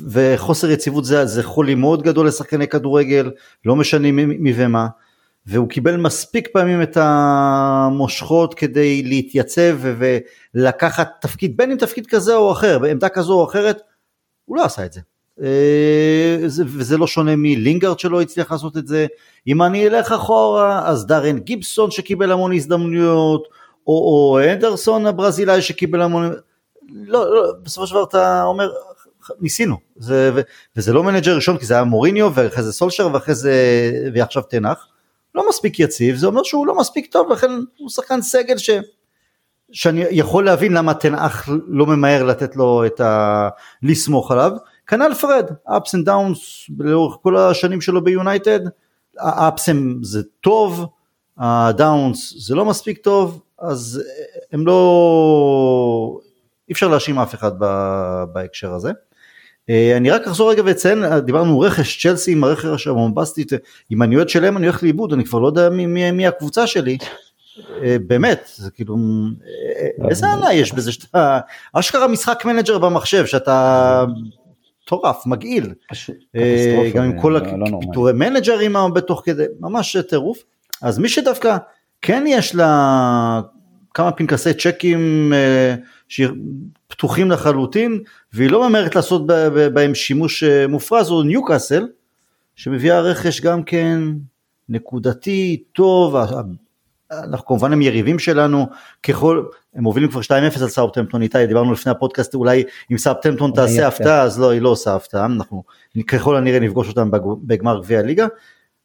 וחוסר יציבות זה, זה חולי מאוד גדול לשחקני כדורגל, לא משנה מי ומה, והוא קיבל מספיק פעמים את המושכות כדי להתייצב ולקחת תפקיד, בין אם תפקיד כזה או אחר, בעמדה כזו או אחרת, הוא לא עשה את זה. אה, וזה לא שונה מלינגארד שלא הצליח לעשות את זה. אם אני אלך אחורה, אז דארן גיבסון שקיבל המון הזדמנויות, או, או אנדרסון הברזילאי שקיבל המון... לא, לא, בסופו של דבר אתה אומר, ניסינו, זה, ו, וזה לא מנג'ר ראשון כי זה היה מוריניו ואחרי זה סולשר ואחרי זה, ועכשיו טן האח, לא מספיק יציב, זה אומר שהוא לא מספיק טוב לכן הוא שחקן סגל ש, שאני יכול להבין למה טן האח לא ממהר לתת לו את ה... לסמוך עליו, כנ"ל פרד, ups and downs לאורך כל השנים שלו ביונייטד, ה ups זה טוב, ה downs זה לא מספיק טוב, אז הם לא, אי אפשר להאשים אף אחד בהקשר הזה. אה, אני רק אחזור רגע ואציין, דיברנו רכש צ'לסי עם הרכש הבומבסטית, אני אוהד שלהם אני הולך לאיבוד, אני כבר לא יודע מי, מי, מי הקבוצה שלי. אה, באמת, זה כאילו, אה, איזה הנאה יש בזה שאתה, אשכרה משחק מנג'ר במחשב, שאתה מטורף, מגעיל. גם עם כל הפיטורי המנג'רים בתוך כדי, ממש טירוף. אז מי שדווקא כן יש לה כמה פנקסי צ'קים שפתוחים לחלוטין, והיא לא ממהרת לעשות בהם שימוש אה, מופרז, הוא ניוקאסל, שמביאה רכש גם כן נקודתי, טוב, אנחנו כמובן הם יריבים שלנו, ככל, הם מובילים כבר 2-0 על סאופטמפטון איתי, דיברנו לפני הפודקאסט, אולי אם סאופטמפטון תעשה הפתעה, אז לא, היא לא עושה הפתעה, אנחנו ככל הנראה נפגוש אותם בגמר גביע הליגה,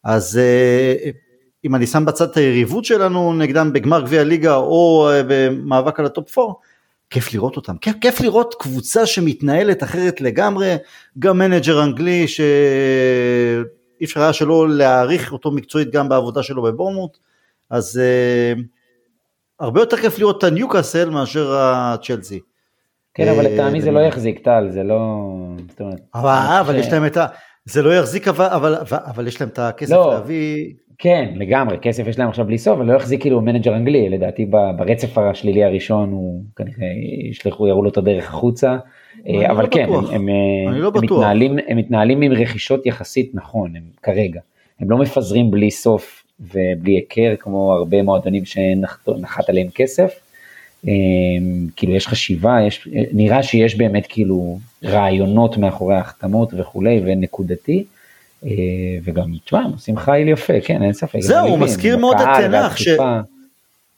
אז אה, אם אני שם בצד את היריבות שלנו נגדם בגמר גביע הליגה או אה, במאבק על הטופ 4, כיף לראות אותם, כיף, כיף לראות קבוצה שמתנהלת אחרת לגמרי, גם מנג'ר אנגלי שאי אפשר היה שלא להעריך אותו מקצועית גם בעבודה שלו בבורנמות', אז uh, הרבה יותר כיף לראות את הניוקאסל מאשר הצ'לסי. כן, אבל אה, לטעמי זה לא יחזיק טל, זה לא... אבל, אבל יש להם את ה... זה לא יחזיק, אבל, אבל, אבל יש להם את הכסף לא. להביא... כן, לגמרי, כסף יש להם עכשיו בלי סוף, אבל לא יחזיק כאילו מנג'ר אנגלי, לדעתי ברצף השלילי הראשון הוא כנראה ישלחו, יראו לו את הדרך החוצה, אה, אבל לא כן, הם, הם, לא הם, מתנהלים, הם מתנהלים עם רכישות יחסית נכון, הם כרגע, הם לא מפזרים בלי סוף ובלי הכר כמו הרבה מועדונים שנחת עליהם כסף, אה, כאילו יש חשיבה, יש, נראה שיש באמת כאילו רעיונות מאחורי ההחתמות וכולי ונקודתי. אה, וגם, תשמע, הם עושים חייל יפה, כן, אין ספק. זהו, הוא מזכיר מאוד את תנח, ש...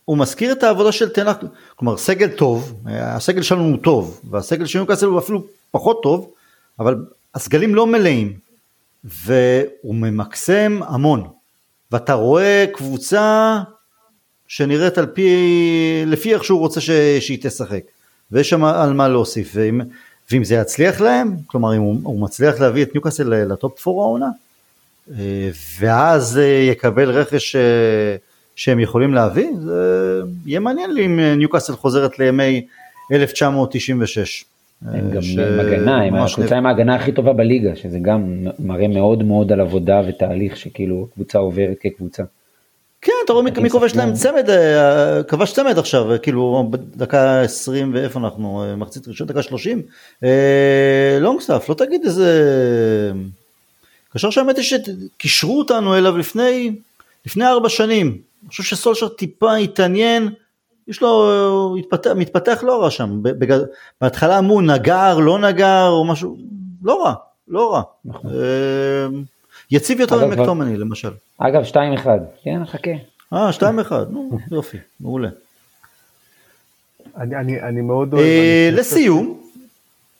הוא מזכיר את העבודה של תנח, כלומר סגל טוב, הסגל שלנו הוא טוב, והסגל של ניוקאסל הוא אפילו פחות טוב, אבל הסגלים לא מלאים, והוא ממקסם המון, ואתה רואה קבוצה שנראית על פי, לפי איך שהוא רוצה ש... שהיא תשחק, ויש שם על מה להוסיף, ואם, ואם זה יצליח להם, כלומר אם הוא, הוא מצליח להביא את ניוקאסל לטופ 4 העונה, אה, ואז אה, יקבל רכש אה, שהם יכולים להביא, זה יהיה מעניין לי אם ניוקאסל חוזרת לימי 1996. הם גם ש... הגנה, הם הקבוצה עם ההגנה הכי טובה בליגה, שזה גם מראה מאוד מאוד על עבודה ותהליך שכאילו קבוצה עוברת כקבוצה. כן, אתה רואה מי כובש להם צמד, אה, כבש צמד עכשיו, כאילו דקה 20 ואיפה אנחנו, אה, מחצית ראשון, דקה 30. אה, לונגסטאפ, לא תגיד איזה... קשר שהאמת היא שקישרו אותנו אליו לפני, לפני ארבע שנים. אני חושב שסולשר טיפה התעניין, יש לו, התפתח, מתפתח לא רע שם. בהתחלה אמרו נגר, לא נגר, או משהו, לא רע. לא רע. נכון. אה, יציב יותר ממקטומני למשל. אגב, 2-1, כן, חכה. אה, 2-1, נו, יופי, מעולה. אני, אני, אני מאוד אוהב. אה, לסיום,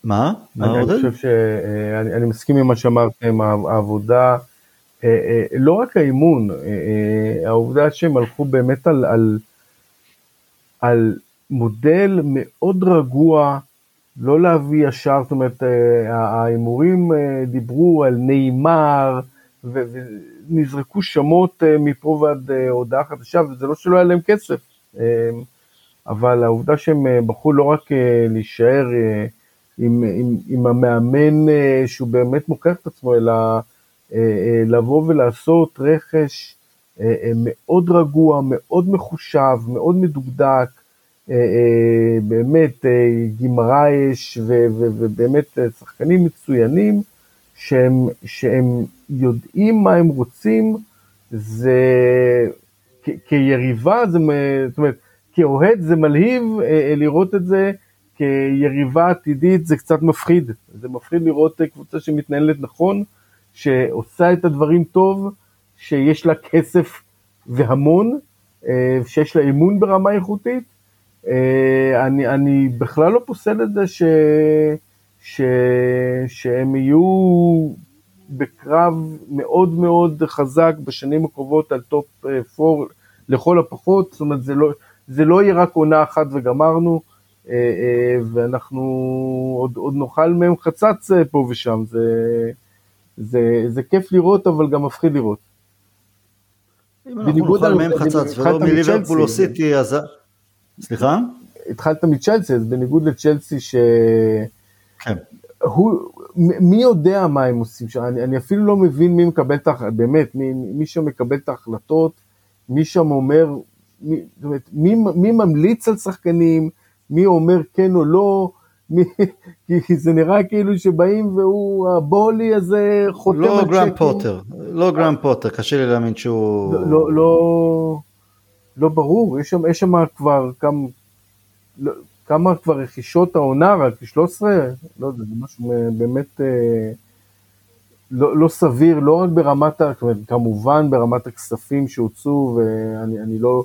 מה? מה אני, אני? חושב שאני אני מסכים עם מה שאמרתם, העבודה, אה, אה, לא רק האימון, אה, אה, העובדה שהם הלכו באמת על, על, על מודל מאוד רגוע, לא להביא ישר, זאת אומרת, אה, ההימורים אה, דיברו על נאמר, ו- ונזרקו שמות אה, מפה ועד אה, הודעה חדשה, וזה לא שלא היה להם כסף. אה, אבל העובדה שהם בחרו לא רק להישאר עם, עם, עם המאמן שהוא באמת מוכיח את עצמו, אלא לבוא ולעשות רכש מאוד רגוע, מאוד מחושב, מאוד מדוקדק, באמת ו- ובאמת שחקנים מצוינים שהם, שהם יודעים מה הם רוצים, זה כ- כיריבה, זה, זאת אומרת, כאוהד זה מלהיב אה, אה, לראות את זה, כיריבה עתידית זה קצת מפחיד, זה מפחיד לראות אה, קבוצה שמתנהלת נכון, שעושה את הדברים טוב, שיש לה כסף והמון, שיש לה אימון ברמה איכותית. אני, אני בכלל לא פוסל את זה ש, ש, שהם יהיו בקרב מאוד מאוד חזק בשנים הקרובות על טופ 4 לכל הפחות, זאת אומרת זה לא, זה לא יהיה רק עונה אחת וגמרנו, אה, אה, ואנחנו עוד, עוד נאכל מהם חצץ אה, פה ושם, זה, זה, זה כיף לראות אבל גם מפחיד לראות. אם אנחנו נאכל מהם חצץ ולא מליברפול. או סיטי, אז... סליחה? התחלת מצ'לסי, אז בניגוד לצ'לסי ש... כן. הוא, מי יודע מה הם עושים שם, אני, אני אפילו לא מבין מי מקבל את ההחלטות, באמת, מי, מי שם מקבל את ההחלטות, מי שם אומר, מי, זאת אומרת, מי, מי ממליץ על שחקנים, מי אומר כן או לא, מי, כי זה נראה כאילו שבאים והוא, הבולי הזה חותם לא על גרם צ'קים. פוטר, לא גרם פוטר, קשה לי להאמין שהוא... לא, לא, לא, לא ברור, יש שם, יש שם כבר כמה, לא, כמה כבר רכישות העונה, רק 13? לא יודע, זה משהו באמת אה, לא, לא סביר, לא רק ברמת, כמובן ברמת הכספים שהוצאו, ואני אני לא,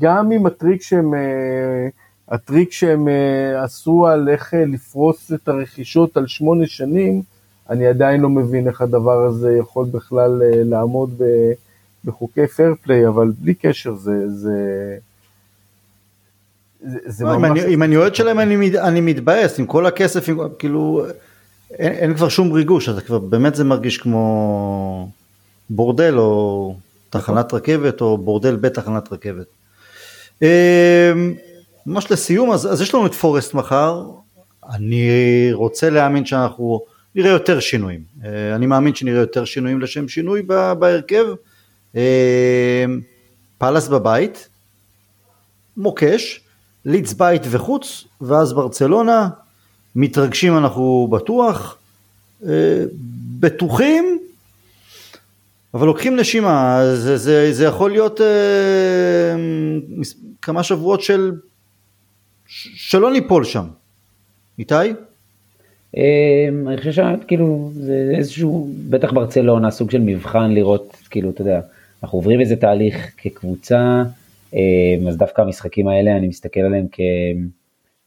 גם עם הטריק שהם, אה, הטריק שהם אה, עשו על איך אה, לפרוס את הרכישות על שמונה שנים, אני עדיין לא מבין איך הדבר הזה יכול בכלל אה, לעמוד ב- בחוקי פייר פליי, אבל בלי קשר זה, זה, זה, לא, ממש... אני- אם אני אוהד שלהם אני אני מתבאס, עם כל הכסף, עם- כאילו, אין אין כבר שום ריגוש, אז כבר באמת זה מרגיש כמו בורדל או תחנת רכבת או בורדל בתחנת רכבת. אמ, ממש לסיום, אז, אז יש לנו את פורסט מחר, אני רוצה להאמין שאנחנו נראה יותר שינויים, אה, אני מאמין שנראה יותר שינויים לשם שינוי בהרכב, אמ, פאלאס בבית, מוקש, לידס בית וחוץ, ואז ברצלונה, מתרגשים אנחנו בטוח, אה, בטוחים, אבל לוקחים נשימה, זה, זה, זה יכול להיות אה, כמה שבועות של, שלא ניפול שם. איתי? אמ, אני חושב שכאילו זה איזשהו, בטח ברצלונה, סוג של מבחן לראות, כאילו, אתה יודע, אנחנו עוברים איזה תהליך כקבוצה, אז דווקא המשחקים האלה, אני מסתכל עליהם כ...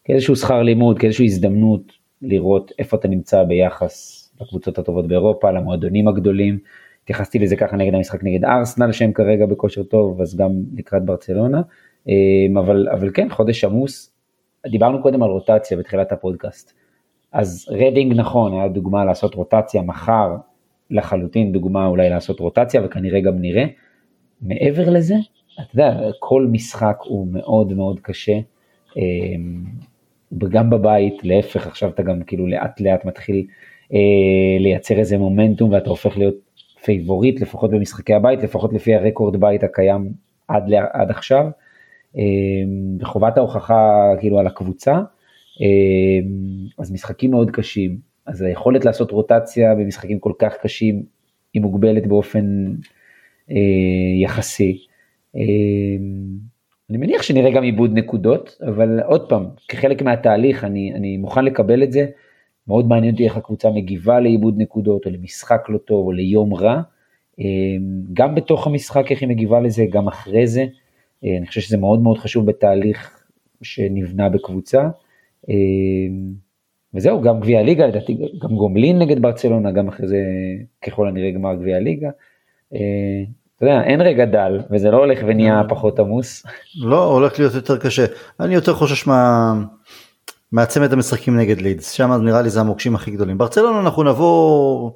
כאיזשהו שכר לימוד, כאיזושהי הזדמנות לראות איפה אתה נמצא ביחס לקבוצות הטובות באירופה, למועדונים הגדולים. התייחסתי לזה ככה נגד המשחק נגד ארסנל שהם כרגע בכושר טוב, אז גם לקראת ברצלונה. אמ, אבל, אבל כן, חודש עמוס. דיברנו קודם על רוטציה בתחילת הפודקאסט. אז רדינג נכון, היה דוגמה לעשות רוטציה, מחר לחלוטין דוגמה אולי לעשות רוטציה וכנראה גם נראה. מעבר לזה, אתה יודע, כל משחק הוא מאוד מאוד קשה. אמ, גם בבית, להפך, עכשיו אתה גם כאילו לאט לאט מתחיל אה, לייצר איזה מומנטום ואתה הופך להיות פייבוריט, לפחות במשחקי הבית, לפחות לפי הרקורד בית הקיים עד, עד עכשיו. אמ, וחובת ההוכחה כאילו על הקבוצה. אמ, אז משחקים מאוד קשים, אז היכולת לעשות רוטציה במשחקים כל כך קשים היא מוגבלת באופן אה, יחסי. אמ, אני מניח שנראה גם עיבוד נקודות, אבל עוד פעם, כחלק מהתהליך אני, אני מוכן לקבל את זה, מאוד מעניין אותי איך הקבוצה מגיבה לאיבוד נקודות, או למשחק לא טוב, או ליום רע. גם בתוך המשחק איך היא מגיבה לזה, גם אחרי זה. אני חושב שזה מאוד מאוד חשוב בתהליך שנבנה בקבוצה. וזהו, גם גביע הליגה, לדעתי גם גומלין נגד ברצלונה, גם אחרי זה ככל הנראה גמר גביע הליגה. אה, אתה יודע, אין רגע דל, וזה לא הולך ונהיה אה. פחות עמוס. לא, הולך להיות יותר קשה. אני יותר חושש מה... מהצמד המשחקים נגד לידס, שם נראה לי זה המוקשים הכי גדולים. ברצלונה אנחנו נבוא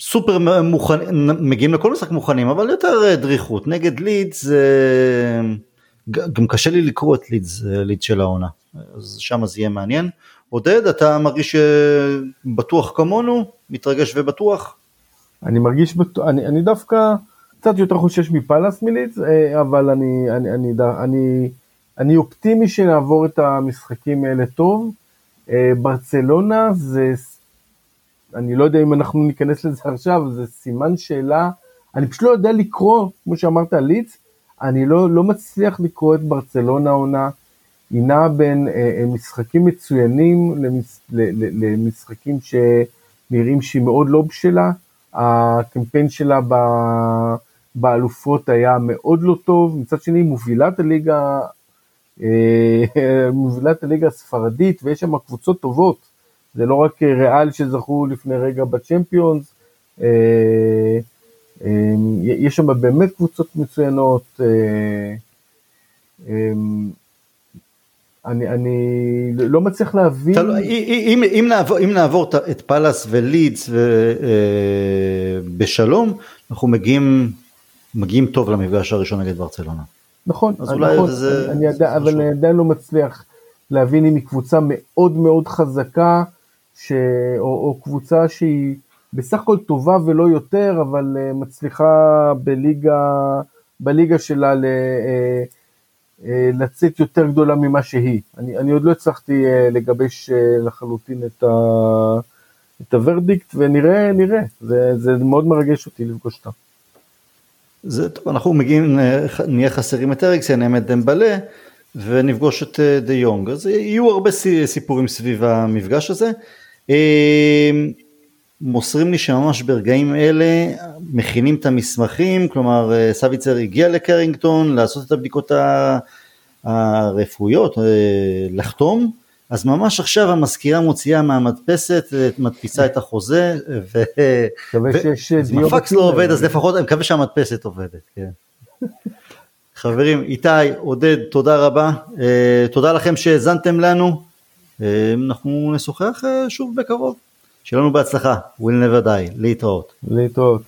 סופר מוכנים, מגיעים לכל משחק מוכנים, אבל יותר דריכות. נגד לידס זה... גם קשה לי לקרוא את לידס, לידס של העונה. אז שם זה יהיה מעניין. עודד, אתה מרגיש אה, בטוח כמונו? מתרגש ובטוח? אני מרגיש בטוח, אני, אני דווקא קצת יותר חושש מפאלאס מליץ, אה, אבל אני, אני, אני, אני, אני אופטימי שנעבור את המשחקים האלה טוב. אה, ברצלונה זה, אני לא יודע אם אנחנו ניכנס לזה עכשיו, זה סימן שאלה, אני פשוט לא יודע לקרוא, כמו שאמרת, ליץ, אני לא, לא מצליח לקרוא את ברצלונה עונה. היא נעה בין אה, אה, משחקים מצוינים למש, למשחקים שנראים שהיא מאוד לא בשלה. הקמפיין שלה ב, באלופות היה מאוד לא טוב, מצד שני מובילת הליגה, אה, מובילת הליגה הספרדית ויש שם קבוצות טובות, זה לא רק ריאל שזכו לפני רגע בצ'מפיונס, יש שם באמת קבוצות מצוינות. אני, אני לא מצליח להבין. תלו, אם, אם, נעבור, אם נעבור את פאלאס ולידס ו, אה, בשלום, אנחנו מגיעים, מגיעים טוב למפגש הראשון נגד ברצלונה. נכון, אז אולי נכון, זה, אני, אני זה אבל אני עדיין לא מצליח להבין אם היא קבוצה מאוד מאוד חזקה, ש, או, או קבוצה שהיא בסך הכל טובה ולא יותר, אבל uh, מצליחה בליגה, בליגה שלה ל... אה, לצאת יותר גדולה ממה שהיא. אני, אני עוד לא הצלחתי אה, לגבש אה, לחלוטין את, ה, את הוורדיקט ונראה, נראה, זה, זה מאוד מרגש אותי לפגוש אותם. זה טוב, אנחנו מגיעים, נהיה חסרים את אריקסן, אמת דמבלה, ונפגוש את דה יונג, אז יהיו הרבה סיפורים סביב המפגש הזה. מוסרים לי שממש ברגעים אלה מכינים את המסמכים, כלומר סביצר הגיע לקרינגטון לעשות את הבדיקות הרפואיות, אה, לחתום, אז ממש עכשיו המזכירה מוציאה מהמדפסת, מדפיסה את החוזה, ואם הפקס לא עובד אז לפחות אני מקווה שהמדפסת עובדת, כן. חברים, איתי, עודד, תודה רבה, אה, תודה לכם שהאזנתם לנו, אה, אנחנו נשוחח שוב בקרוב. שיהיה לנו בהצלחה, will never die, להתראות. להתראות.